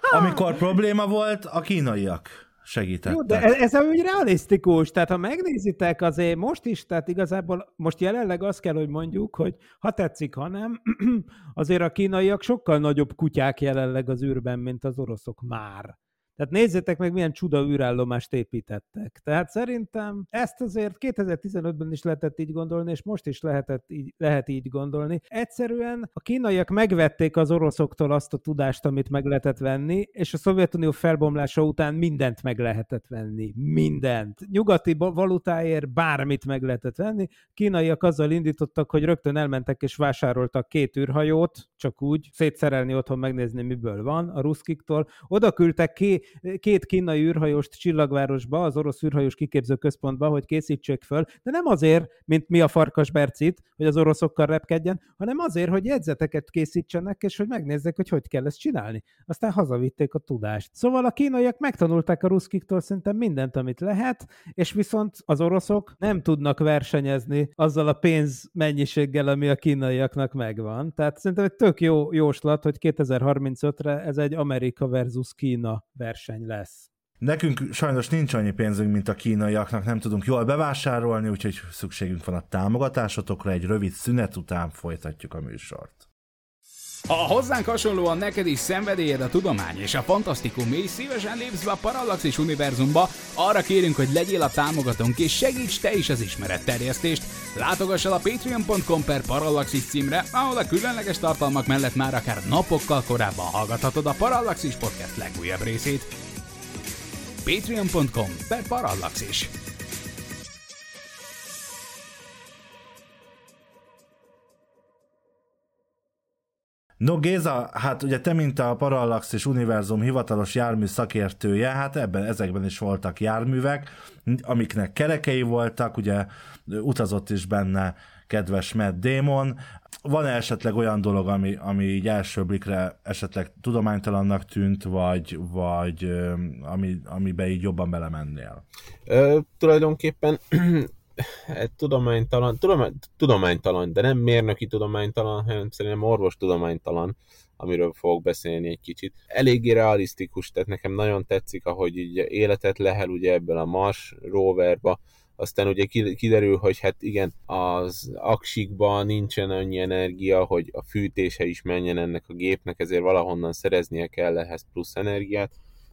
(laughs) Amikor probléma volt, a kínaiak segítettek. Jó, de ez, ez úgy realisztikus, tehát ha megnézitek azért most is, tehát igazából most jelenleg azt kell, hogy mondjuk, hogy ha tetszik, ha nem, (clears throat) azért a kínaiak sokkal nagyobb kutyák jelenleg az űrben, mint az oroszok már. Tehát nézzétek meg, milyen csuda űrállomást építettek. Tehát szerintem ezt azért 2015-ben is lehetett így gondolni, és most is lehetett így, lehet így gondolni. Egyszerűen a kínaiak megvették az oroszoktól azt a tudást, amit meg lehetett venni, és a Szovjetunió felbomlása után mindent meg lehetett venni. Mindent. Nyugati valutáért bármit meg lehetett venni. Kínaiak azzal indítottak, hogy rögtön elmentek és vásároltak két űrhajót, csak úgy, szétszerelni otthon, megnézni, miből van a ruszkiktól. Oda küldtek ki két kínai űrhajóst Csillagvárosba, az orosz űrhajós kiképző központba, hogy készítsék föl, de nem azért, mint mi a farkas Bercit, hogy az oroszokkal repkedjen, hanem azért, hogy jegyzeteket készítsenek, és hogy megnézzék, hogy hogy kell ezt csinálni. Aztán hazavitték a tudást. Szóval a kínaiak megtanulták a ruszkiktól szerintem mindent, amit lehet, és viszont az oroszok nem tudnak versenyezni azzal a pénz mennyiséggel, ami a kínaiaknak megvan. Tehát szerintem egy tök jó jóslat, hogy 2035-re ez egy Amerika versus Kína verseny verseny lesz. Nekünk sajnos nincs annyi pénzünk, mint a kínaiaknak, nem tudunk jól bevásárolni, úgyhogy szükségünk van a támogatásotokra, egy rövid szünet után folytatjuk a műsort. Ha hozzánk hasonlóan neked is szenvedélyed a tudomány és a fantasztikum, és szívesen lépsz be a Parallaxis univerzumba, arra kérünk, hogy legyél a támogatónk és segíts te is az ismeretterjesztést. Látogass el a patreon.com per Parallaxis címre, ahol a különleges tartalmak mellett már akár napokkal korábban hallgathatod a Parallaxis podcast legújabb részét. patreon.com per Parallaxis. No Géza, hát ugye te, mint a Parallax és Univerzum hivatalos jármű szakértője, hát ebben, ezekben is voltak járművek, amiknek kerekei voltak, ugye utazott is benne kedves Matt Damon. Van-e esetleg olyan dolog, ami, ami így első blikre esetleg tudománytalannak tűnt, vagy, vagy ami, amiben így jobban belemennél? Ö, tulajdonképpen tudománytalan, tudomány, tudománytalan, de nem mérnöki tudománytalan, hanem szerintem orvos tudománytalan, amiről fogok beszélni egy kicsit. Eléggé realisztikus, tehát nekem nagyon tetszik, ahogy így életet lehel ugye ebből a Mars roverba, aztán ugye kiderül, hogy hát igen, az aksikban nincsen annyi energia, hogy a fűtése is menjen ennek a gépnek, ezért valahonnan szereznie kell ehhez plusz energiát,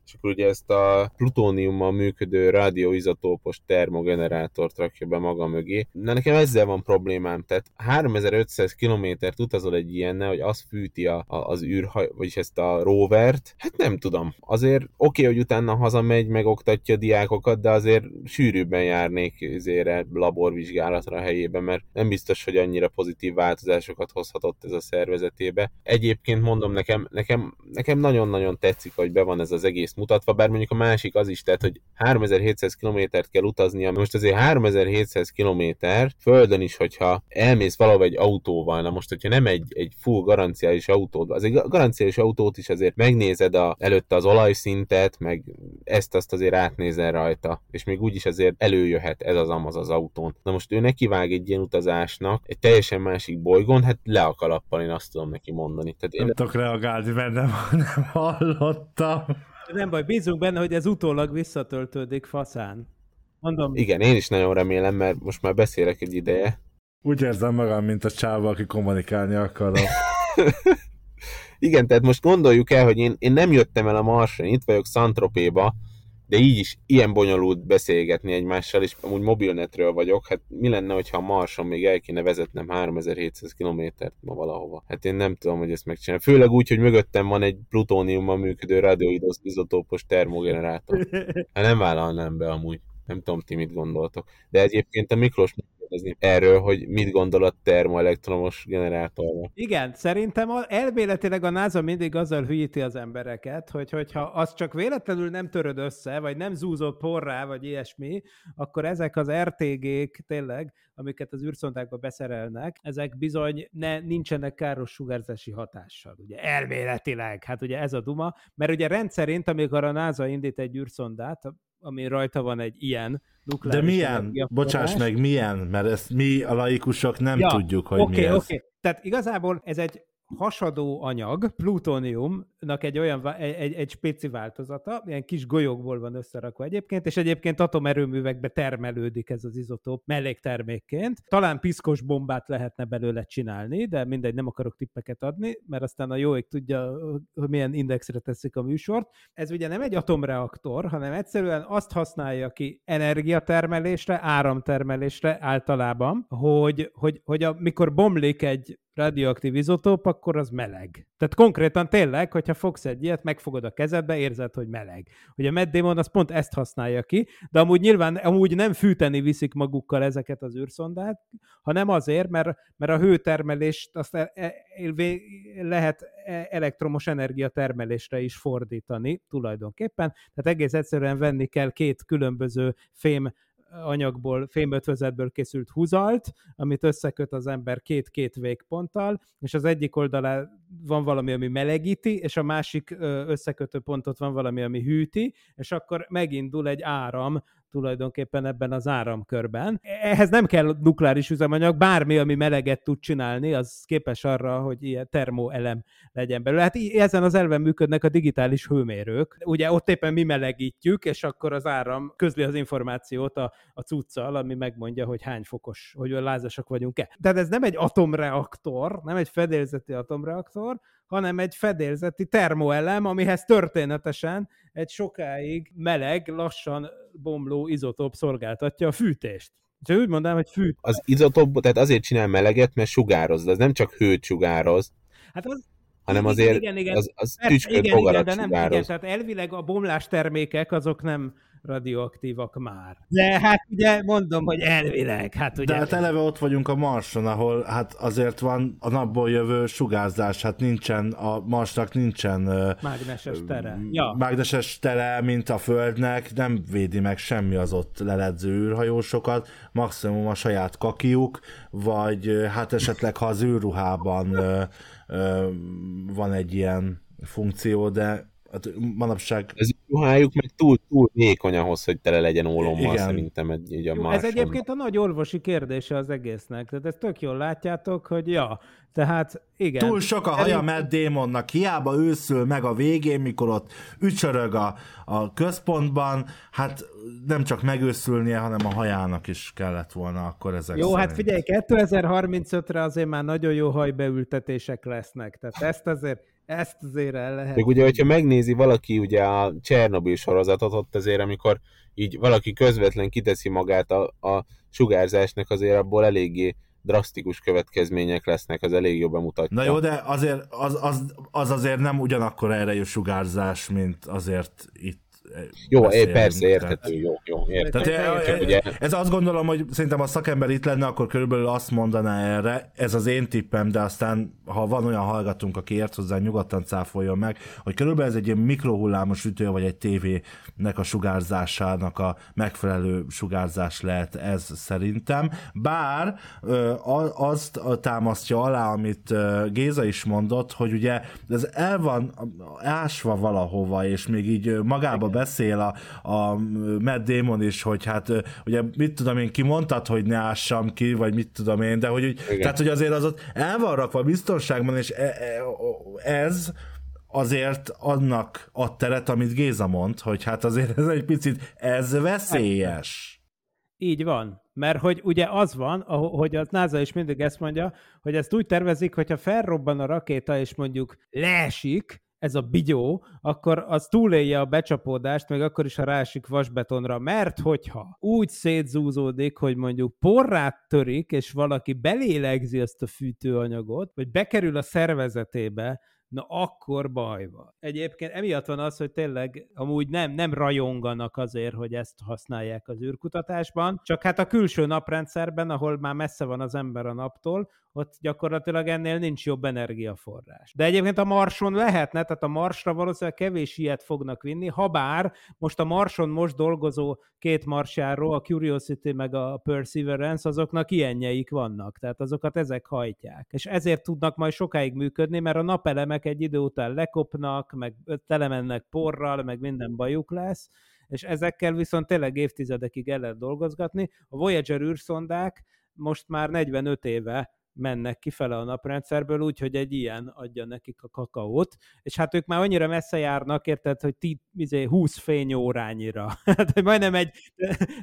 és akkor ugye ezt a plutóniummal működő radioizotópos termogenerátort rakja be maga mögé. Na nekem ezzel van problémám, tehát 3500 kilométert utazol egy ilyenne, hogy az fűti a, a, az űrhaj, vagyis ezt a rovert, hát nem tudom. Azért oké, okay, hogy utána hazamegy, megoktatja a diákokat, de azért sűrűbben járnék azért laborvizsgálatra a helyébe, mert nem biztos, hogy annyira pozitív változásokat hozhatott ez a szervezetébe. Egyébként mondom, nekem, nekem, nekem nagyon-nagyon tetszik, hogy be van ez az egész mutatva, bár mondjuk a másik az is, tehát, hogy 3700 kilométert kell utaznia, most azért 3700 kilométer, földön is, hogyha elmész valahol egy autóval, na most, hogyha nem egy, egy full garanciális autód, az egy garanciális autót is azért megnézed a, előtte az olajszintet, meg ezt-azt azért átnézel rajta, és még úgyis azért előjöhet ez az amaz az autón. Na most ő nekivág egy ilyen utazásnak, egy teljesen másik bolygón, hát le a kalappal, én azt tudom neki mondani. Tehát én... Nem tudok reagálni, mert nem, (laughs) nem hallottam. Nem baj, bízunk benne, hogy ez utólag visszatöltődik faszán. Mondom. Igen, én is nagyon remélem, mert most már beszélek egy ideje. Úgy érzem magam, mint a csáva, aki kommunikálni akar. (laughs) (laughs) Igen, tehát most gondoljuk el, hogy én, én nem jöttem el a Marsra, itt vagyok Szantropéba, de így is ilyen bonyolult beszélgetni egymással, és amúgy mobilnetről vagyok, hát mi lenne, hogyha a Marson még el kéne vezetnem 3700 kilométert ma valahova? Hát én nem tudom, hogy ezt megcsinálom. Főleg úgy, hogy mögöttem van egy plutóniummal működő radioizotópos termogenerátor. (laughs) Hát nem vállalnám be amúgy. Nem tudom, ti mit gondoltok. De egyébként a Miklós kérdezni erről, hogy mit gondol a termoelektromos generátorról. Igen, szerintem elméletileg a NASA mindig azzal hülyíti az embereket, hogy hogyha az csak véletlenül nem töröd össze, vagy nem zúzott porrá, vagy ilyesmi, akkor ezek az RTG-k tényleg, amiket az űrszondákba beszerelnek, ezek bizony ne, nincsenek káros sugárzási hatással. Ugye elméletileg, hát ugye ez a duma, mert ugye rendszerint, amikor a NASA indít egy űrszondát, ami rajta van egy ilyen De nukleáris milyen? energiaforrás. Bocsáss meg, milyen? Mert ezt mi a laikusok nem Ja, tudjuk, hogy Oké, mi ez. oké. Tehát igazából ez egy hasadó anyag, plutóniumnak egy olyan, egy, egy, spéci változata, ilyen kis golyókból van összerakva egyébként, és egyébként atomerőművekbe termelődik ez az izotóp melléktermékként. Talán piszkos bombát lehetne belőle csinálni, de mindegy, nem akarok tippeket adni, mert aztán a jó ég tudja, hogy milyen indexre teszik a műsort. Ez ugye nem egy atomreaktor, hanem egyszerűen azt használja ki energiatermelésre, áramtermelésre általában, hogy, hogy, hogy amikor bomlik egy radioaktív izotóp, akkor az meleg. Tehát konkrétan tényleg, hogyha fogsz egy ilyet, megfogod a kezedbe, érzed, hogy meleg. Ugye a Matt Damon az pont ezt használja ki, de amúgy nyilván amúgy nem fűteni viszik magukkal ezeket az űrszondát, hanem azért, mert, mert a hőtermelést azt e, e, vé- lehet e- elektromos energiatermelésre is fordítani tulajdonképpen. Tehát egész egyszerűen venni kell két különböző fém anyagból, fémötvözetből készült húzalt, amit összeköt az ember két-két végponttal, és az egyik oldalán van valami, ami melegíti, és a másik összekötő pontot van valami, ami hűti, és akkor megindul egy áram tulajdonképpen ebben az áramkörben. Ehhez nem kell nukleáris üzemanyag, bármi, ami meleget tud csinálni, az képes arra, hogy ilyen termoelem legyen belőle. Hát ezen az elven működnek a digitális hőmérők. Ugye ott éppen mi melegítjük, és akkor az áram közli az információt a, a cuccal, ami megmondja, hogy hány fokos, hogy lázasak vagyunk-e. Tehát ez nem egy atomreaktor, nem egy fedélzeti atomreaktor, hanem egy fedélzeti termoelem, amihez történetesen egy sokáig meleg, lassan bomló izotóp szolgáltatja a fűtést. Úgyhogy úgy mondanám, hogy fűt. Az izotóp, tehát azért csinál meleget, mert sugároz, de az nem csak hőt sugároz, Hát az, hanem igen, azért igen, igen. az, az tüsköd, igen, igen, de nem, igen, tehát elvileg a bomlás termékek azok nem radioaktívak már. De hát ugye mondom, hogy elvileg, hát ugye. De hát eleve ott vagyunk a Marson, ahol hát azért van a napból jövő sugárzás, hát nincsen, a Marsnak nincsen Mágneses tere. Ja. mágneses tere, mint a Földnek, nem védi meg semmi az ott leledző űrhajósokat, maximum a saját kakiuk, vagy hát esetleg ha az űrruhában ö, ö, van egy ilyen funkció, de hát manapság Az ruhájuk meg túl, túl vékony ahhoz, hogy tele legyen ólommal Igen. szerintem egy, így a Jó, ez egyébként a nagy orvosi kérdése az egésznek. Tehát ezt tök jól látjátok, hogy ja, tehát igen. Túl sok a haja Matt Damonnak, hiába őszül meg a végén, mikor ott ücsörög a, a központban, hát nem csak megőszülnie, hanem a hajának is kellett volna akkor ezek Jó, hát szerint. figyelj, 2035-re azért már nagyon jó hajbeültetések lesznek. Tehát ezt azért, ezt azért el lehet. Még ugye, hogyha megnézi valaki ugye a Csernobyl sorozatot, ott azért, amikor így valaki közvetlen kiteszi magát a, a sugárzásnak, azért abból eléggé drasztikus következmények lesznek, az elég jobban mutatja. Na jó, de azért az, az, az azért nem ugyanakkor erejű sugárzás, mint azért itt Jó, é, beszélünk, persze, érthető, jó, jó, érthető. Tehát Csak ugye- ez azt gondolom, hogy szerintem a szakember itt lenne, akkor körülbelül azt mondaná erre, ez az én tippem, de aztán, ha van olyan hallgatunk, aki ért hozzá, nyugodtan cáfoljon meg, hogy körülbelül ez egy ilyen mikrohullámos ütő, vagy egy tévének a sugárzásának a megfelelő sugárzás lehet ez szerintem. Bár azt támasztja alá, amit Géza is mondott, hogy ugye ez el van ásva valahova, és még így magába beszél a, a Matt Damon is, hogy hát ugye mit tudom én, ki mondtad, hogy ne ássam ki, vagy mit tudom én, de hogy úgy, Igen. tehát, hogy azért az ott el van rakva biztonságban, és e- e- ez azért annak ad teret, amit Géza mond, hogy hát azért ez egy picit, ez veszélyes. Így van. Mert hogy ugye az van, hogy az NASA is mindig ezt mondja, hogy ezt úgy tervezik, hogyha felrobban a rakéta, és mondjuk leesik, ez a bigyó, akkor az túlélje a becsapódást, meg akkor is, ha rásik vasbetonra, mert hogyha úgy szétzúzódik, hogy mondjuk porrát törik, és valaki belélegzi ezt a fűtőanyagot, vagy bekerül a szervezetébe, na akkor baj van. Egyébként emiatt van az, hogy tényleg amúgy nem, nem rajonganak azért, hogy ezt használják az űrkutatásban, csak hát a külső naprendszerben, ahol már messze van az ember a naptól, ott gyakorlatilag ennél nincs jobb energiaforrás. De egyébként a Marson lehetne, tehát a Marsra valószínűleg kevés ilyet fognak vinni, ha bár most a Marson most dolgozó két marsjáró, a Curiosity meg a Perseverance, azoknak ilyenjeik vannak, tehát azokat ezek hajtják. És ezért tudnak majd sokáig működni, mert a napelemek egy idő után lekopnak, meg telemennek porral, meg minden bajuk lesz, és ezekkel viszont tényleg évtizedekig el lehet dolgozgatni. A Voyager űrszondák most már 45 éve mennek kifele a naprendszerből, úgyhogy egy ilyen adja nekik a kakaót, és hát ők már annyira messze járnak, érted, hogy ti, izé, 20 fényórányira. (laughs) hát majdnem egy,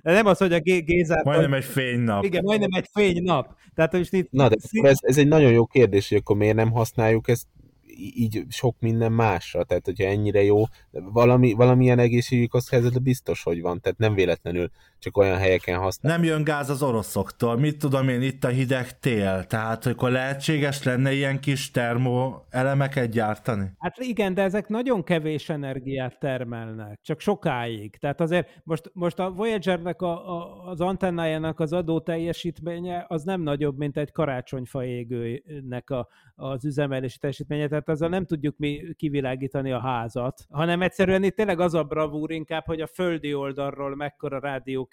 de nem az, hogy a Gézát... Majdnem egy fénynap. Igen, majdnem egy fénynap. Tehát most itt... Na, de ez, ez egy nagyon jó kérdés, hogy akkor miért nem használjuk ezt így sok minden másra, tehát hogyha ennyire jó, valami, valamilyen egészségügyi kockázat biztos, hogy van, tehát nem véletlenül csak olyan helyeken használ. Nem jön gáz az oroszoktól, mit tudom én, itt a hideg tél, tehát akkor lehetséges lenne ilyen kis termo elemeket gyártani? Hát igen, de ezek nagyon kevés energiát termelnek, csak sokáig. Tehát azért most, most a Voyagernek a, a, az antennájának az adó teljesítménye az nem nagyobb, mint egy karácsonyfa égőnek a, az üzemelési teljesítménye, tehát azzal nem tudjuk mi kivilágítani a házat, hanem egyszerűen itt tényleg az a bravúr inkább, hogy a földi oldalról mekkora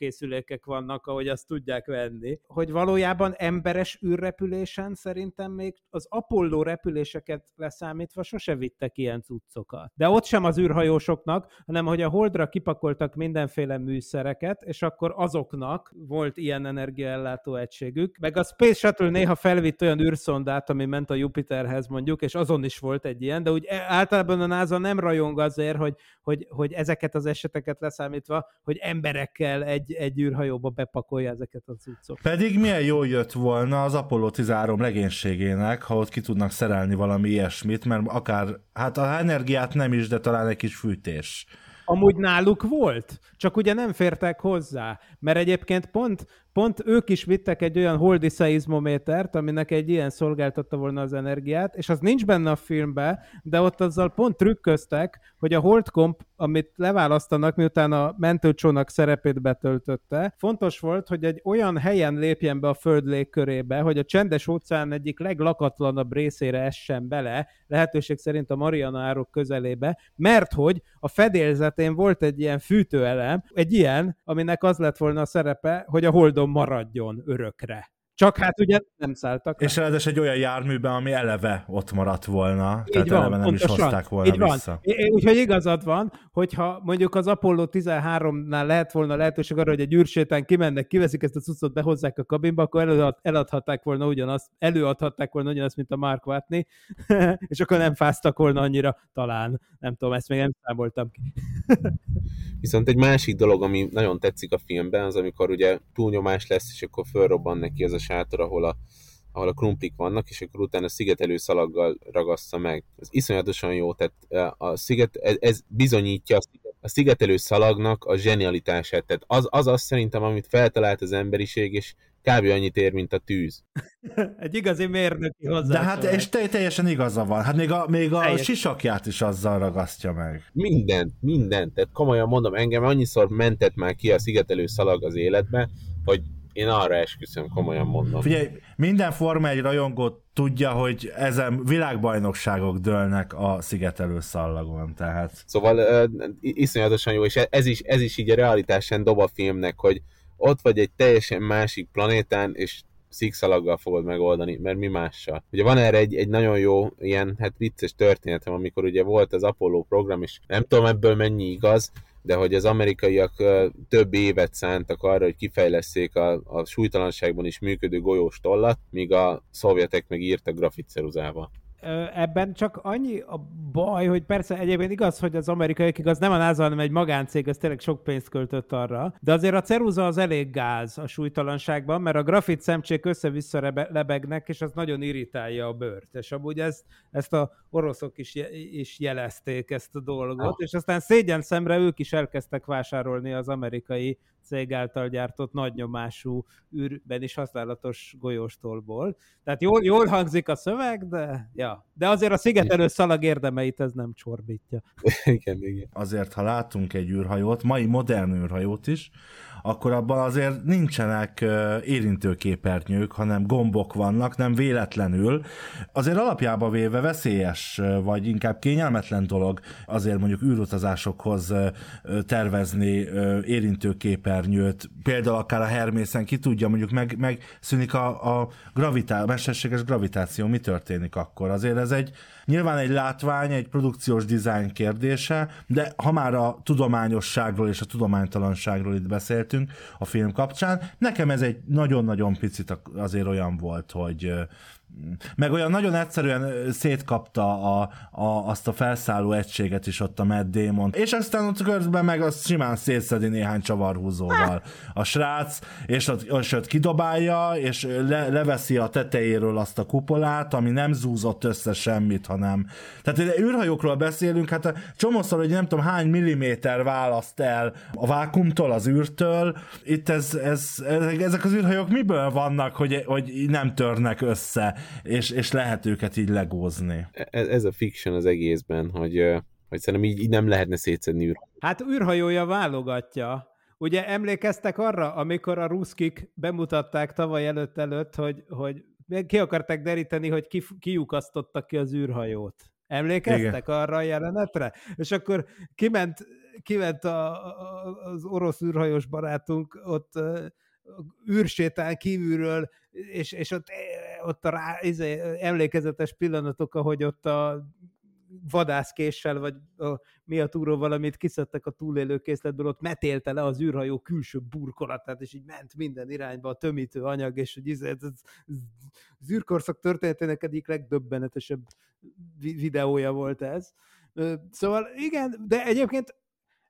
rádiókészülékek vannak, ahogy azt tudják venni. Hogy valójában emberes űrrepülésen szerintem még az Apollo repüléseket leszámítva sose vittek ilyen cuccokat. De ott sem az űrhajósoknak, hanem hogy a Holdra kipakoltak mindenféle műszereket, és akkor azoknak volt ilyen energiaellátó egységük. Meg a Space Shuttle néha felvitt olyan űrszondát, ami ment a Jupiterhez mondjuk, és azon is volt egy ilyen, de úgy e, általában a NASA nem rajong azért, hogy, hogy, hogy ezeket az eseteket leszámítva, hogy emberekkel egy, egy űrhajóba bepakolja ezeket a cuccokat. Pedig milyen jó jött volna az Apollo 13 legénységének, ha ott ki tudnak szerelni valami ilyesmit, mert akár, hát a energiát nem is, de talán egy kis fűtés. Amúgy náluk volt, csak ugye nem fértek hozzá, mert egyébként pont, pont ők is vittek egy olyan holdi szeizmométert, aminek egy ilyen szolgáltatta volna az energiát, és az nincs benne a filmben, de ott azzal pont trükköztek, hogy a holdkomp, amit leválasztanak, miután a mentőcsónak szerepét betöltötte, fontos volt, hogy egy olyan helyen lépjen be a föld légkörébe, hogy a csendes óceán egyik leglakatlanabb részére essen bele, lehetőség szerint a Mariana árok közelébe, mert hogy a fedélzetén volt egy ilyen fűtőelem, egy ilyen, aminek az lett volna a szerepe, hogy a holdon maradjon örökre. Csak hát ugye nem szálltak. És ráadásul egy olyan járműben, ami eleve ott maradt volna, így tehát van, eleve nem pontosan. is hozták volna így vissza. Van. Úgyhogy igazad van, hogyha mondjuk az Apollo 13-nál lehet volna lehetőség arra, hogy egy űrsétán kimennek, kiveszik ezt a cuccot, behozzák a kabinba, akkor előad, eladhatták volna ugyanazt, előadhatták volna ugyanazt, mint a Mark Watney, (laughs) és akkor nem fáztak volna annyira, talán. Nem tudom, ezt még nem számoltam ki. Viszont egy másik dolog, ami nagyon tetszik a filmben, az amikor ugye túlnyomás lesz, és akkor fölrobban neki ez a sátor, ahol a, ahol a krumplik vannak, és akkor utána szigetelő szalaggal ragassza meg. Ez iszonyatosan jó, tehát a sziget, ez, ez bizonyítja a szigetelő szalagnak a zsenialitását. Tehát az, az az szerintem, amit feltalált az emberiség, és kb. annyit ér, mint a tűz. (laughs) Egy igazi mérnöki hozzá. De hát, és te, teljesen igaza van. Hát még a, még a sisakját is azzal ragasztja meg. Minden, minden. Tehát komolyan mondom, engem annyiszor mentett már ki a szigetelő szalag az életbe, hogy én arra esküszöm, komolyan mondom. Figyelj, minden Forma egy rajongó tudja, hogy ezen világbajnokságok dőlnek a szigetelő szallagon, tehát... Szóval uh, iszonyatosan jó, és ez is, ez is így a realitásán dob a filmnek, hogy ott vagy egy teljesen másik planétán, és szikszalaggal fogod megoldani, mert mi mással. Ugye van erre egy, egy nagyon jó ilyen, hát vicces történetem, amikor ugye volt az Apollo program, és nem tudom ebből mennyi igaz, de hogy az amerikaiak több évet szántak arra, hogy kifejleszék a, a súlytalanságban is működő golyós tollat, míg a szovjetek meg írtak grafitceruzával ebben csak annyi a baj, hogy persze egyébként igaz, hogy az amerikaiak igaz nem a NASA, hanem egy magáncég, az tényleg sok pénzt költött arra, de azért a ceruza az elég gáz a súlytalanságban, mert a grafit szemcsék össze-vissza lebegnek, és az nagyon irritálja a bőrt. És amúgy ezt, ezt a oroszok is, je, is jelezték ezt a dolgot, ah. és aztán szégyen szemre ők is elkezdtek vásárolni az amerikai cég által gyártott nagynyomású űrben is használatos golyóstolból. Tehát jól, jól hangzik a szöveg, de, ja. de azért a szigetelő szalag érdemeit ez nem csorbítja. (laughs) igen, igen. Azért, ha látunk egy űrhajót, mai modern űrhajót is, akkor abban azért nincsenek érintőképernyők, hanem gombok vannak, nem véletlenül. Azért alapjába véve veszélyes, vagy inkább kényelmetlen dolog azért mondjuk űrutazásokhoz tervezni érintőképernyőt, például akár a Hermészen ki tudja, mondjuk meg, megszűnik a, a gravitá, mesterséges gravitáció, mi történik akkor? Azért ez egy nyilván egy látvány, egy produkciós dizájn kérdése, de ha már a tudományosságról és a tudománytalanságról itt beszéltünk a film kapcsán, nekem ez egy nagyon-nagyon picit azért olyan volt, hogy meg olyan nagyon egyszerűen szétkapta a, a, azt a felszálló egységet is ott a Matt Damon. És aztán ott közben meg azt simán szétszedi néhány csavarhúzóval a srác, és ott, és ott kidobálja, és le, leveszi a tetejéről azt a kupolát, ami nem zúzott össze semmit, hanem... Tehát űrhajókról beszélünk, hát csomószor, hogy nem tudom hány milliméter választ el a vákumtól, az űrtől. Itt ez, ez, ezek az űrhajók miből vannak, hogy, hogy nem törnek össze? És, és lehet őket így legózni. Ez, ez a fiction az egészben, hogy, hogy szerintem így, így nem lehetne szétszedni űrhajót. Hát űrhajója válogatja. Ugye emlékeztek arra, amikor a ruszkik bemutatták tavaly előtt előtt, hogy, hogy ki akarták deríteni, hogy ki, kiukasztottak ki az űrhajót. Emlékeztek Igen. arra a jelenetre? És akkor kiment, kiment a, a, az orosz űrhajós barátunk ott űrsétán kívülről, és, és ott, ott a rá, izé, emlékezetes pillanatok, ahogy ott a vadászkéssel, vagy a, mi a túró valamit kiszedtek a túlélőkészletből, ott metélte le az űrhajó külső burkolatát, és így ment minden irányba a tömítő anyag, és hogy ez, ez, ez, az űrkorszak történetének egyik legdöbbenetesebb videója volt ez. Szóval igen, de egyébként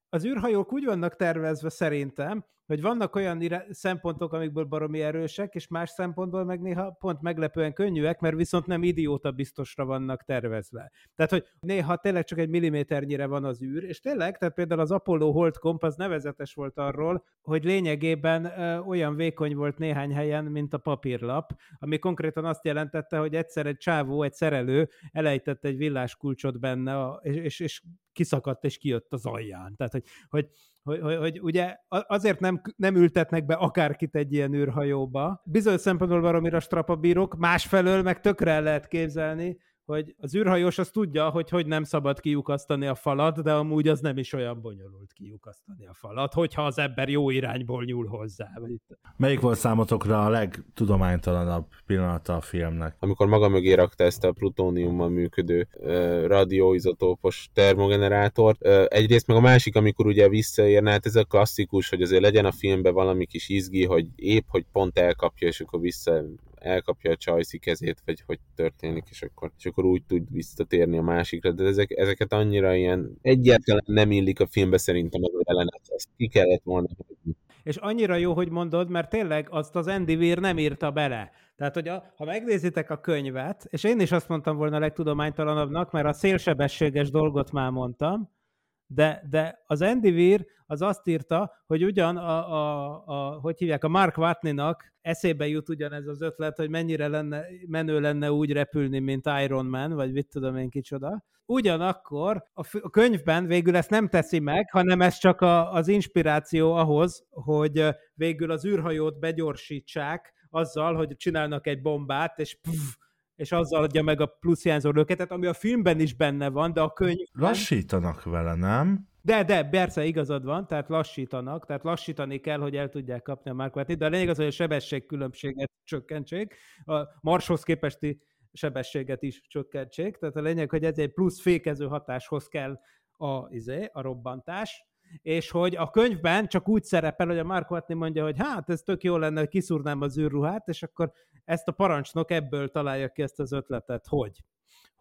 az űrhajók úgy vannak tervezve szerintem, hogy vannak olyan szempontok, amikből baromi erősek, és más szempontból meg néha pont meglepően könnyűek, mert viszont nem idióta biztosra vannak tervezve. Tehát, hogy néha tényleg csak egy milliméternyire van az űr, és tényleg, tehát például az Apollo Hold Comp az nevezetes volt arról, hogy lényegében ö, olyan vékony volt néhány helyen, mint a papírlap, ami konkrétan azt jelentette, hogy egyszer egy csávó, egy szerelő elejtett egy villáskulcsot benne, és, és, és kiszakadt és kijött az alján. Tehát, hogy, hogy hogy, hogy, hogy ugye azért nem, nem ültetnek be akárkit egy ilyen űrhajóba. Bizonyos szempontból baromira strapabírok, másfelől meg tökre el lehet képzelni, hogy az űrhajós az tudja, hogy hogy nem szabad kiukasztani a falat, de amúgy az nem is olyan bonyolult kiukasztani a falat, hogyha az ember jó irányból nyúl hozzá. Melyik volt számotokra a legtudománytalanabb pillanata a filmnek? Amikor maga mögé rakta ezt a plutóniummal működő uh, radioizotópos termogenerátort. Uh, egyrészt meg a másik, amikor ugye visszaérne, hát ez a klasszikus, hogy azért legyen a filmben valami kis izgi, hogy épp, hogy pont elkapja, és akkor vissza elkapja a csajszi kezét, vagy hogy történik, és akkor, és akkor úgy tud visszatérni a másikra, de ezek, ezeket annyira ilyen egyáltalán nem illik a filmbe szerintem az jelenet, ezt ki kellett volna És annyira jó, hogy mondod, mert tényleg azt az Andy Weir nem írta bele. Tehát, hogy a, ha megnézitek a könyvet, és én is azt mondtam volna a legtudománytalanabbnak, mert a szélsebességes dolgot már mondtam, de, de az Andy Weir az azt írta, hogy ugyan a, a, a hogy hívják, a Mark Watney-nak eszébe jut ugyanez az ötlet, hogy mennyire lenne, menő lenne úgy repülni, mint Iron Man, vagy mit tudom én kicsoda. Ugyanakkor a, a könyvben végül ezt nem teszi meg, hanem ez csak a, az inspiráció ahhoz, hogy végül az űrhajót begyorsítsák azzal, hogy csinálnak egy bombát, és pff, és azzal adja meg a plusz hiányzó löketet, ami a filmben is benne van, de a könyv... Lassítanak vele, nem? De, de, persze igazad van, tehát lassítanak, tehát lassítani kell, hogy el tudják kapni a Mark de a lényeg az, hogy a sebességkülönbséget csökkentsék, a marshoz képesti sebességet is csökkentsék, tehát a lényeg, hogy ez egy plusz fékező hatáshoz kell a, izé, a robbantás, és hogy a könyvben csak úgy szerepel, hogy a Mark Watney mondja, hogy hát ez tök jó lenne, hogy kiszúrnám az űrruhát, és akkor ezt a parancsnok ebből találja ki ezt az ötletet, hogy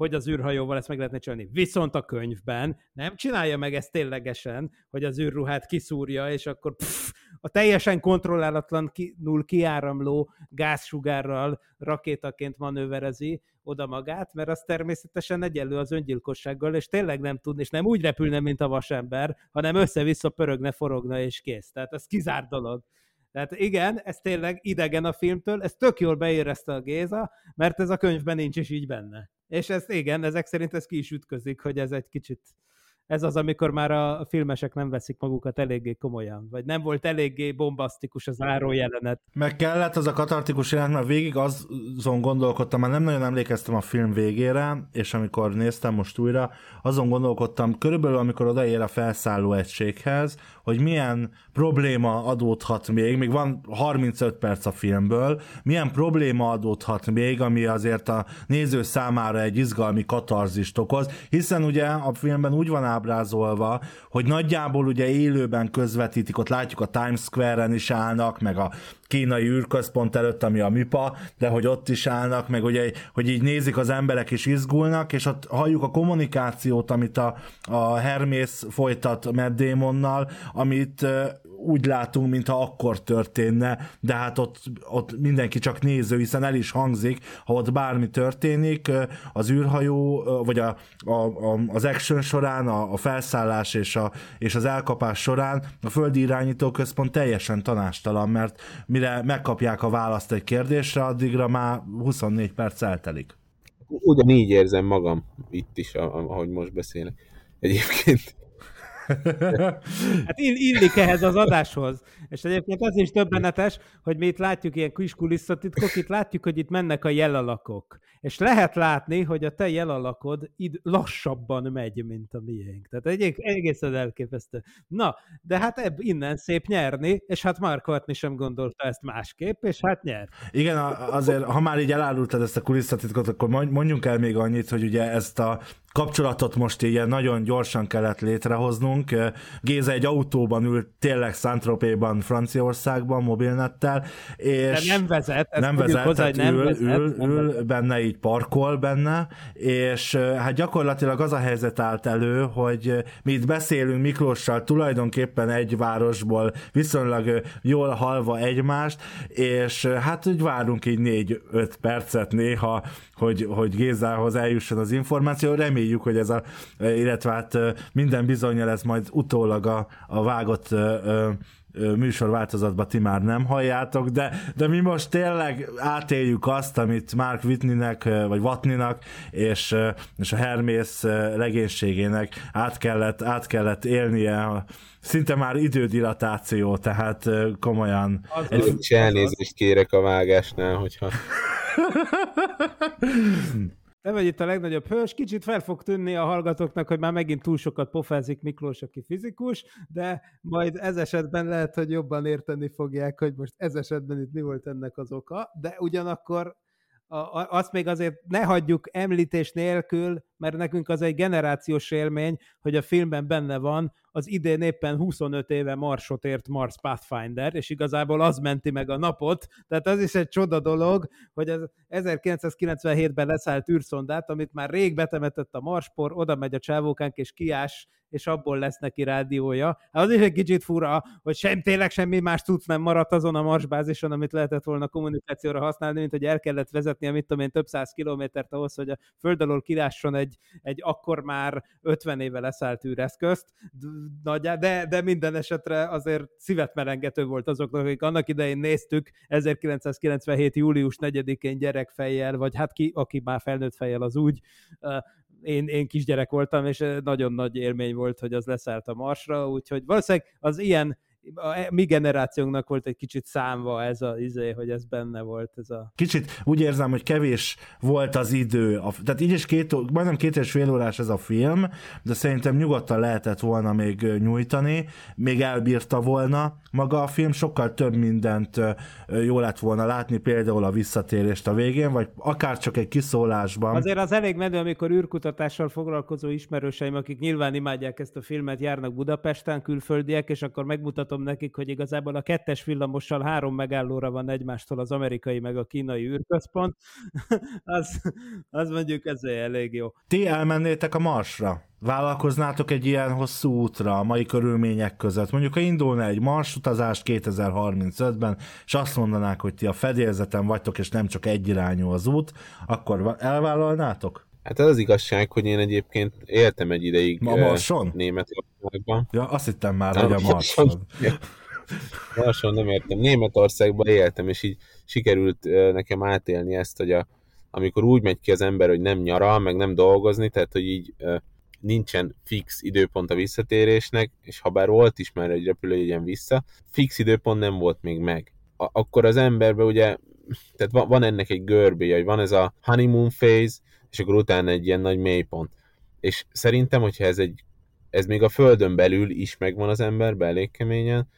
hogy az űrhajóval ezt meg lehetne csinálni. Viszont a könyvben nem csinálja meg ezt ténylegesen, hogy az űrruhát kiszúrja, és akkor pff, a teljesen kontrollálatlan null kiáramló gázsugárral rakétaként manőverezi oda magát, mert az természetesen egyenlő az öngyilkossággal, és tényleg nem tudni, és nem úgy repülne, mint a vasember, hanem össze-vissza pörögne, forogna, és kész. Tehát ez kizárt dolog. Tehát igen, ez tényleg idegen a filmtől, ez tök jól beérezte a Géza, mert ez a könyvben nincs is így benne. És ez igen, ezek szerint ez ki is ütközik, hogy ez egy kicsit ez az, amikor már a filmesek nem veszik magukat eléggé komolyan, vagy nem volt eléggé bombasztikus az áró jelenet. Meg kellett az a katartikus jelenet, mert végig azon gondolkodtam, már nem nagyon emlékeztem a film végére, és amikor néztem most újra, azon gondolkodtam, körülbelül amikor odaér a felszálló egységhez, hogy milyen probléma adódhat még, még van 35 perc a filmből, milyen probléma adódhat még, ami azért a néző számára egy izgalmi katarzist okoz, hiszen ugye a filmben úgy van ábrázolva, hogy nagyjából ugye élőben közvetítik, ott látjuk a Times Square-en is állnak, meg a kínai űrközpont előtt, ami a MIPA, de hogy ott is állnak, meg ugye, hogy így nézik az emberek is izgulnak, és ott halljuk a kommunikációt, amit a, a Hermész folytat Matt Damonnal, amit úgy látunk, mintha akkor történne, de hát ott, ott mindenki csak néző, hiszen el is hangzik, ha ott bármi történik, az űrhajó, vagy a, a, a, az action során, a, a felszállás és, a, és az elkapás során a földi irányító központ teljesen tanástalan, mert mire megkapják a választ egy kérdésre, addigra már 24 perc eltelik. Ugyanígy érzem magam itt is, ahogy most beszélek. Egyébként (laughs) Hát illik ehhez az adáshoz. És egyébként az is többenetes, hogy mi itt látjuk ilyen kis kulisszatitkok, itt látjuk, hogy itt mennek a jelalakok. És lehet látni, hogy a te jelalakod id lassabban megy, mint a miénk. Tehát egy, egészen elképesztő. Na, de hát ebb innen szép nyerni, és hát Mark Watney sem gondolta ezt másképp, és hát nyer. Igen, azért, ha már így elárultad ezt a kulisszatitkot, akkor mondjunk el még annyit, hogy ugye ezt a kapcsolatot most ilyen nagyon gyorsan kellett létrehoznunk. Géza egy autóban ült tényleg Franciaországban, mobilnettel, és... De nem vezet. Nem vezet, hozzá, hogy nem ül, vezet, ül, nem ül vezet. benne, így parkol benne, és hát gyakorlatilag az a helyzet állt elő, hogy mi itt beszélünk Miklóssal tulajdonképpen egy városból viszonylag jól halva egymást, és hát úgy várunk így négy-öt percet néha, hogy, hogy Gézához eljusson az információ. Reméljük, hogy ez a, illetve hát minden bizonyal ez majd utólag a, a vágott műsor változatban ti már nem halljátok, de, de mi most tényleg átéljük azt, amit Mark Whitneynek, vagy Watninak és, és a Hermész legénységének át kellett, át kellett élnie, szinte már idődilatáció, tehát komolyan. Az egy... Elnézést kérek a vágásnál, hogyha (laughs) nem vagy itt a legnagyobb hős, kicsit fel fog tűnni a hallgatóknak, hogy már megint túl sokat pofázik Miklós, aki fizikus, de majd ez esetben lehet, hogy jobban érteni fogják, hogy most ez esetben itt mi volt ennek az oka, de ugyanakkor azt még azért ne hagyjuk említés nélkül, mert nekünk az egy generációs élmény, hogy a filmben benne van az idén éppen 25 éve Marsot ért Mars Pathfinder, és igazából az menti meg a napot, tehát az is egy csoda dolog, hogy az 1997-ben leszállt űrszondát, amit már rég betemetett a Marspor, oda megy a csávókánk és kiás és abból lesz neki rádiója. Hát az is egy kicsit fura, hogy sem, tényleg semmi más tudsz nem maradt azon a marsbázison, amit lehetett volna kommunikációra használni, mint hogy el kellett vezetni, amit tudom én, több száz kilométert ahhoz, hogy a föld alól kilásson egy, egy akkor már 50 éve leszállt űreszközt, de, de minden esetre azért szívet melengető volt azoknak, akik annak idején néztük 1997. július 4-én gyerekfejjel, vagy hát ki, aki már felnőtt fejjel az úgy, én, én kisgyerek voltam, és nagyon nagy élmény volt, hogy az leszállt a Marsra, úgyhogy valószínűleg az ilyen a mi generációnknak volt egy kicsit számva ez a izé, hogy ez benne volt. Ez a... Kicsit úgy érzem, hogy kevés volt az idő. A, tehát így is két, majdnem két és fél órás ez a film, de szerintem nyugodtan lehetett volna még nyújtani, még elbírta volna maga a film, sokkal több mindent jó lett volna látni, például a visszatérést a végén, vagy akár csak egy kiszólásban. Azért az elég menő, amikor űrkutatással foglalkozó ismerőseim, akik nyilván imádják ezt a filmet, járnak Budapesten, külföldiek, és akkor megmutat mutatom nekik, hogy igazából a kettes villamossal három megállóra van egymástól az amerikai meg a kínai űrközpont, (laughs) az, az mondjuk ez elég jó. Ti elmennétek a Marsra? Vállalkoznátok egy ilyen hosszú útra a mai körülmények között? Mondjuk, ha indulna egy Mars utazást 2035-ben, és azt mondanák, hogy ti a fedélzeten vagytok, és nem csak egyirányú az út, akkor elvállalnátok? Hát az az igazság, hogy én egyébként éltem egy ideig a Marson? Németországban. Ja, azt hittem már, nem, hogy a (laughs) Marson. Marson nem értem. Németországban éltem, és így sikerült nekem átélni ezt, hogy a, amikor úgy megy ki az ember, hogy nem nyaral, meg nem dolgozni, tehát hogy így nincsen fix időpont a visszatérésnek, és ha bár volt is már egy repülőjegyen vissza, fix időpont nem volt még meg. A- akkor az emberben ugye, tehát van, van ennek egy görbéje, hogy van ez a honeymoon phase, és akkor utána egy ilyen nagy mélypont. És szerintem, hogyha ez egy ez még a Földön belül is megvan az emberben elég keményen,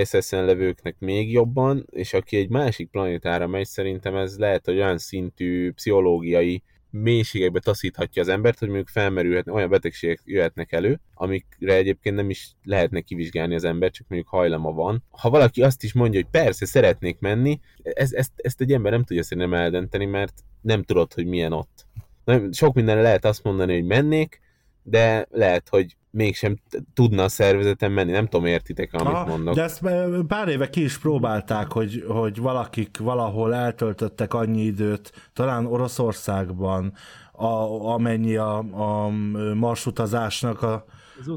ISS-en levőknek még jobban, és aki egy másik planétára megy, szerintem ez lehet, hogy olyan szintű pszichológiai mélységekbe taszíthatja az embert, hogy mondjuk felmerülhetne, olyan betegségek jöhetnek elő, amikre egyébként nem is lehetne kivizsgálni az ember, csak mondjuk hajlama van. Ha valaki azt is mondja, hogy persze szeretnék menni, ez, ezt, ezt egy ember nem tudja szerintem eldönteni, mert nem tudod, hogy milyen ott. Nem, sok mindenre lehet azt mondani, hogy mennék, de lehet, hogy mégsem tudna a szervezeten menni. Nem tudom, értitek, amit Aha, mondok. De ezt pár éve ki is próbálták, hogy, hogy valakik valahol eltöltöttek annyi időt, talán Oroszországban, a, amennyi a, a marsutazásnak a,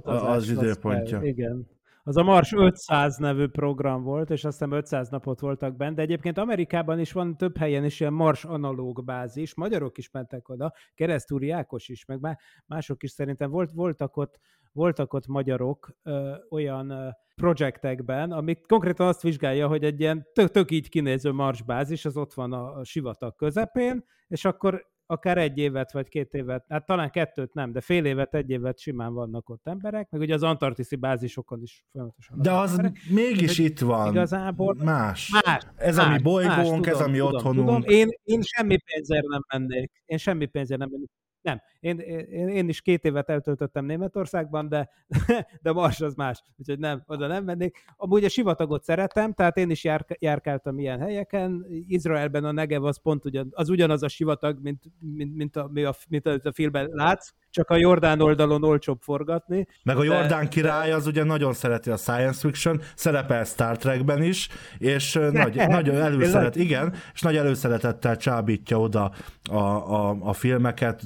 Az, az időpontja. fel, igen. Az a Mars 500 nevű program volt, és azt hiszem 500 napot voltak benne, de egyébként Amerikában is van több helyen is ilyen Mars analóg bázis, magyarok is mentek oda, Keresztúri Ákos is, meg má- mások is szerintem volt, voltak ott voltak ott magyarok ö, olyan ö, projektekben, amik konkrétan azt vizsgálja, hogy egy ilyen tök, tök így kinéző marsbázis, az ott van a, a sivatag közepén, és akkor akár egy évet vagy két évet, hát talán kettőt nem, de fél évet, egy évet simán vannak ott emberek, meg ugye az antarktiszi bázisokon is folyamatosan. de az emberek. mégis itt van. Igazából Más. más. Ez a mi más, bolygónk, más, ez a mi tudom, otthonunk. Tudom. Én, én semmi pénzért nem mennék. Én semmi pénzért nem mennék. Nem, én, én, én is két évet eltöltöttem Németországban, de, (laughs) de Mars az más, úgyhogy nem, oda nem mennék. Amúgy a sivatagot szeretem, tehát én is jár, járkáltam ilyen helyeken. Izraelben a Negev az pont ugyan, az ugyanaz a sivatag, mint, mint, mint, a, mint, a, mint a, filmben látsz, csak a Jordán oldalon olcsóbb forgatni. Meg a De- Jordán király az ugye nagyon szereti a science fiction, szerepel Star Trekben is, és nagy, (laughs) nagyon előszeret, igen, és nagy előszeretettel csábítja oda a, a, a filmeket,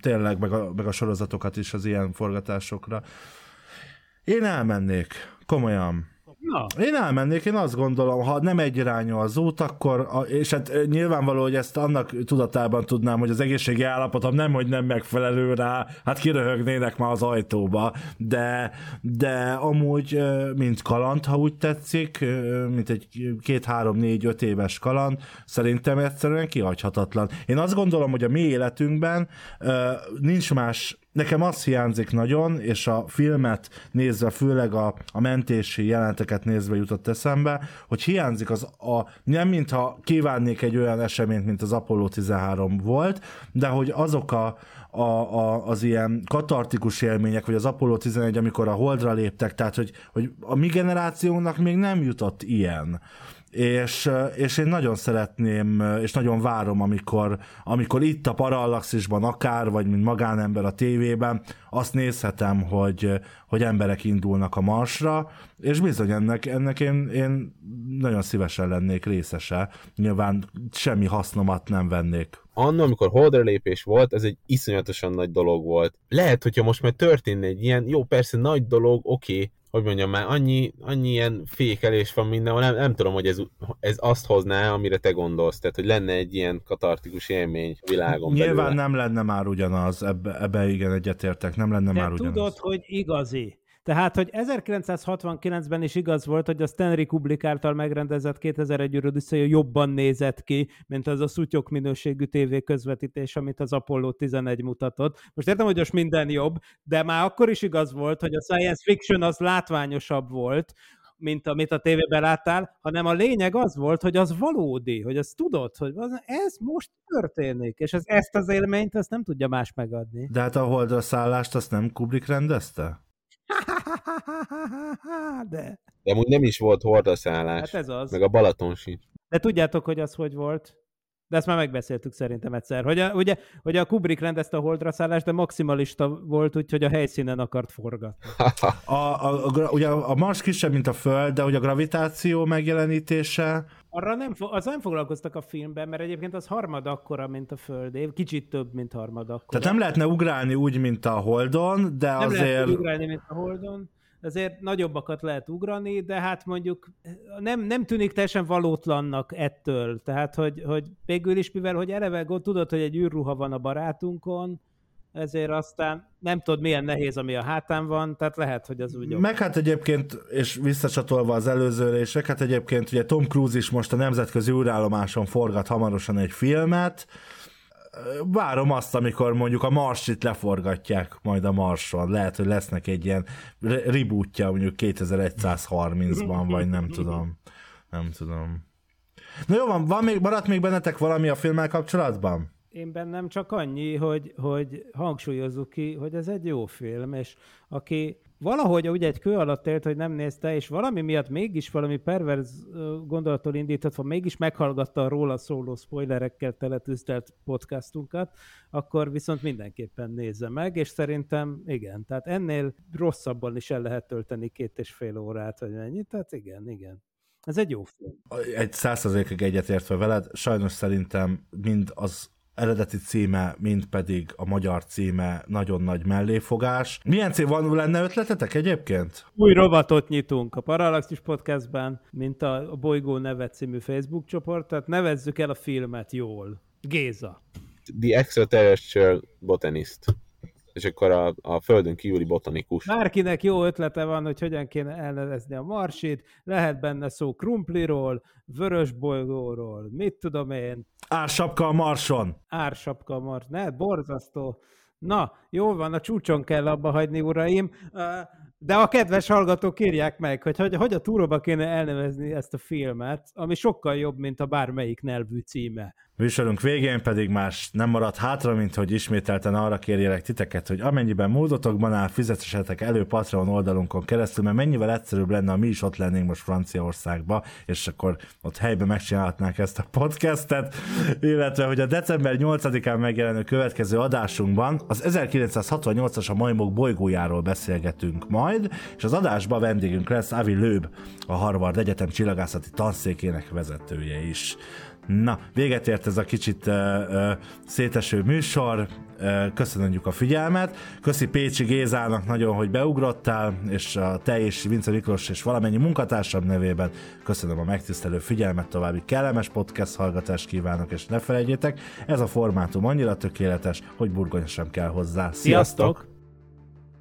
tényleg, meg a, meg a sorozatokat is az ilyen forgatásokra. Én elmennék, komolyan. Na, Én elmennék, én azt gondolom, ha nem egyirányú az út, akkor, a, és hát ö, nyilvánvaló, hogy ezt annak tudatában tudnám, hogy az egészségi állapotom nem, hogy nem megfelelő rá, hát kiröhögnének már az ajtóba, de, de amúgy, ö, mint kaland, ha úgy tetszik, ö, mint egy két, három, négy, öt éves kaland, szerintem egyszerűen kihagyhatatlan. Én azt gondolom, hogy a mi életünkben nincs más Nekem az hiányzik nagyon, és a filmet nézve, főleg a, a mentési jelenteket nézve jutott eszembe, hogy hiányzik az a, nem mintha kívánnék egy olyan eseményt, mint az Apollo 13 volt, de hogy azok a, a, a, az ilyen katartikus élmények, vagy az Apollo 11, amikor a Holdra léptek, tehát hogy, hogy a mi generációnak még nem jutott ilyen és, és én nagyon szeretném, és nagyon várom, amikor, amikor itt a Parallaxisban akár, vagy mint magánember a tévében, azt nézhetem, hogy, hogy emberek indulnak a Marsra, és bizony ennek, ennek én, én nagyon szívesen lennék részese. Nyilván semmi hasznomat nem vennék. Anna, amikor holdra lépés volt, ez egy iszonyatosan nagy dolog volt. Lehet, hogyha most már történne egy ilyen, jó, persze nagy dolog, oké, okay, hogy mondjam már, annyi, annyi ilyen fékelés van mindenhol, nem, nem tudom, hogy ez, ez azt hozná, amire te gondolsz, tehát, hogy lenne egy ilyen katartikus élmény a világon Nyilván belőle. nem lenne már ugyanaz, ebbe, ebbe igen egyetértek, nem lenne De már ugyanaz. tudod, hogy igazi. Tehát, hogy 1969-ben is igaz volt, hogy a Stanley Kubrick által megrendezett 2001 Ürödisszaja jobban nézett ki, mint az a szutyok minőségű tévé közvetítés, amit az Apollo 11 mutatott. Most értem, hogy most minden jobb, de már akkor is igaz volt, hogy a science fiction az látványosabb volt, mint amit a tévében láttál, hanem a lényeg az volt, hogy az valódi, hogy azt tudod, hogy az- ez most történik, és ez, ezt az élményt ezt nem tudja más megadni. De hát a Holdra szállást azt nem Kubrick rendezte? (laughs) De, De amúgy nem is volt hordaszállás, hát ez az. meg a Balaton sincs. De tudjátok, hogy az hogy volt? De ezt már megbeszéltük szerintem egyszer. Hogy a, ugye, hogy a Kubrick rendezte a holdra szállást, de maximalista volt, úgyhogy a helyszínen akart forgatni. (laughs) A, a, a, ugye a Mars kisebb, mint a Föld, de hogy a gravitáció megjelenítése, Arra nem, az nem foglalkoztak a filmben, mert egyébként az harmad akkora, mint a Földé, kicsit több, mint harmad akkora. tehát nem lehetne ugrálni úgy, mint a Holdon, de nem azért... lehet úgy ugrálni, mint a Holdon, azért nagyobbakat lehet ugrani, de hát mondjuk nem, nem tűnik teljesen valótlannak ettől. Tehát, hogy, hogy végül is, mivel hogy eleve tudod, hogy egy űrruha van a barátunkon, ezért aztán nem tudod, milyen nehéz, ami a hátán van, tehát lehet, hogy az úgy... Meg hát egyébként, és visszacsatolva az előzőre, és hát egyébként ugye Tom Cruise is most a nemzetközi űrállomáson forgat hamarosan egy filmet, várom azt, amikor mondjuk a Marsit leforgatják majd a Marson. Lehet, hogy lesznek egy ilyen rebootja mondjuk 2130-ban, vagy nem tudom. Nem tudom. Na jó van, van még, maradt még bennetek valami a filmmel kapcsolatban? Én bennem csak annyi, hogy, hogy hangsúlyozzuk ki, hogy ez egy jó film, és aki valahogy ugye egy kő alatt élt, hogy nem nézte, és valami miatt mégis valami perverz gondolattól indíthatva mégis meghallgatta a róla szóló spoilerekkel teletűztelt podcastunkat, akkor viszont mindenképpen nézze meg, és szerintem igen, tehát ennél rosszabban is el lehet tölteni két és fél órát, vagy mennyi, tehát igen, igen. Ez egy jó film. Egy százszerzékig egyetértve veled, sajnos szerintem mind az eredeti címe, mint pedig a magyar címe nagyon nagy melléfogás. Milyen cím van, lenne ötletetek egyébként? Új rovatot nyitunk a Parallaxis Podcastben, mint a Bolygó neve című Facebook csoport, tehát nevezzük el a filmet jól. Géza. The Extraterrestrial Botanist és akkor a, a földön kívüli botanikus. Bárkinek jó ötlete van, hogy hogyan kéne elnevezni a marsit, lehet benne szó krumpliról, vörösbolygóról, mit tudom én. Ársapka a marson. Ársapka a mars. Ne, borzasztó. Na, jó van, a csúcson kell abba hagyni, uraim. De a kedves hallgatók írják meg, hogy hogy, hogy a túróba kéne elnevezni ezt a filmet, ami sokkal jobb, mint a bármelyik nelvű címe. Műsorunk végén pedig más nem maradt hátra, mint hogy ismételten arra kérjelek titeket, hogy amennyiben módotokban áll, fizetesetek elő Patreon oldalunkon keresztül, mert mennyivel egyszerűbb lenne, ha mi is ott lennénk most Franciaországba, és akkor ott helyben megcsinálhatnánk ezt a podcastet, illetve, hogy a december 8-án megjelenő következő adásunkban az 1968-as a majmok bolygójáról beszélgetünk majd, és az adásban vendégünk lesz Avi Lőb, a Harvard Egyetem csillagászati tanszékének vezetője is. Na, véget ért ez a kicsit uh, uh, széteső műsor, uh, köszönjük a figyelmet, köszi Pécsi Gézának nagyon, hogy beugrottál, és a te és Vince Miklós és valamennyi munkatársam nevében köszönöm a megtisztelő figyelmet, további kellemes podcast hallgatást kívánok, és ne felejtjétek, ez a formátum annyira tökéletes, hogy burgonya sem kell hozzá. Sziasztok! Sziasztok!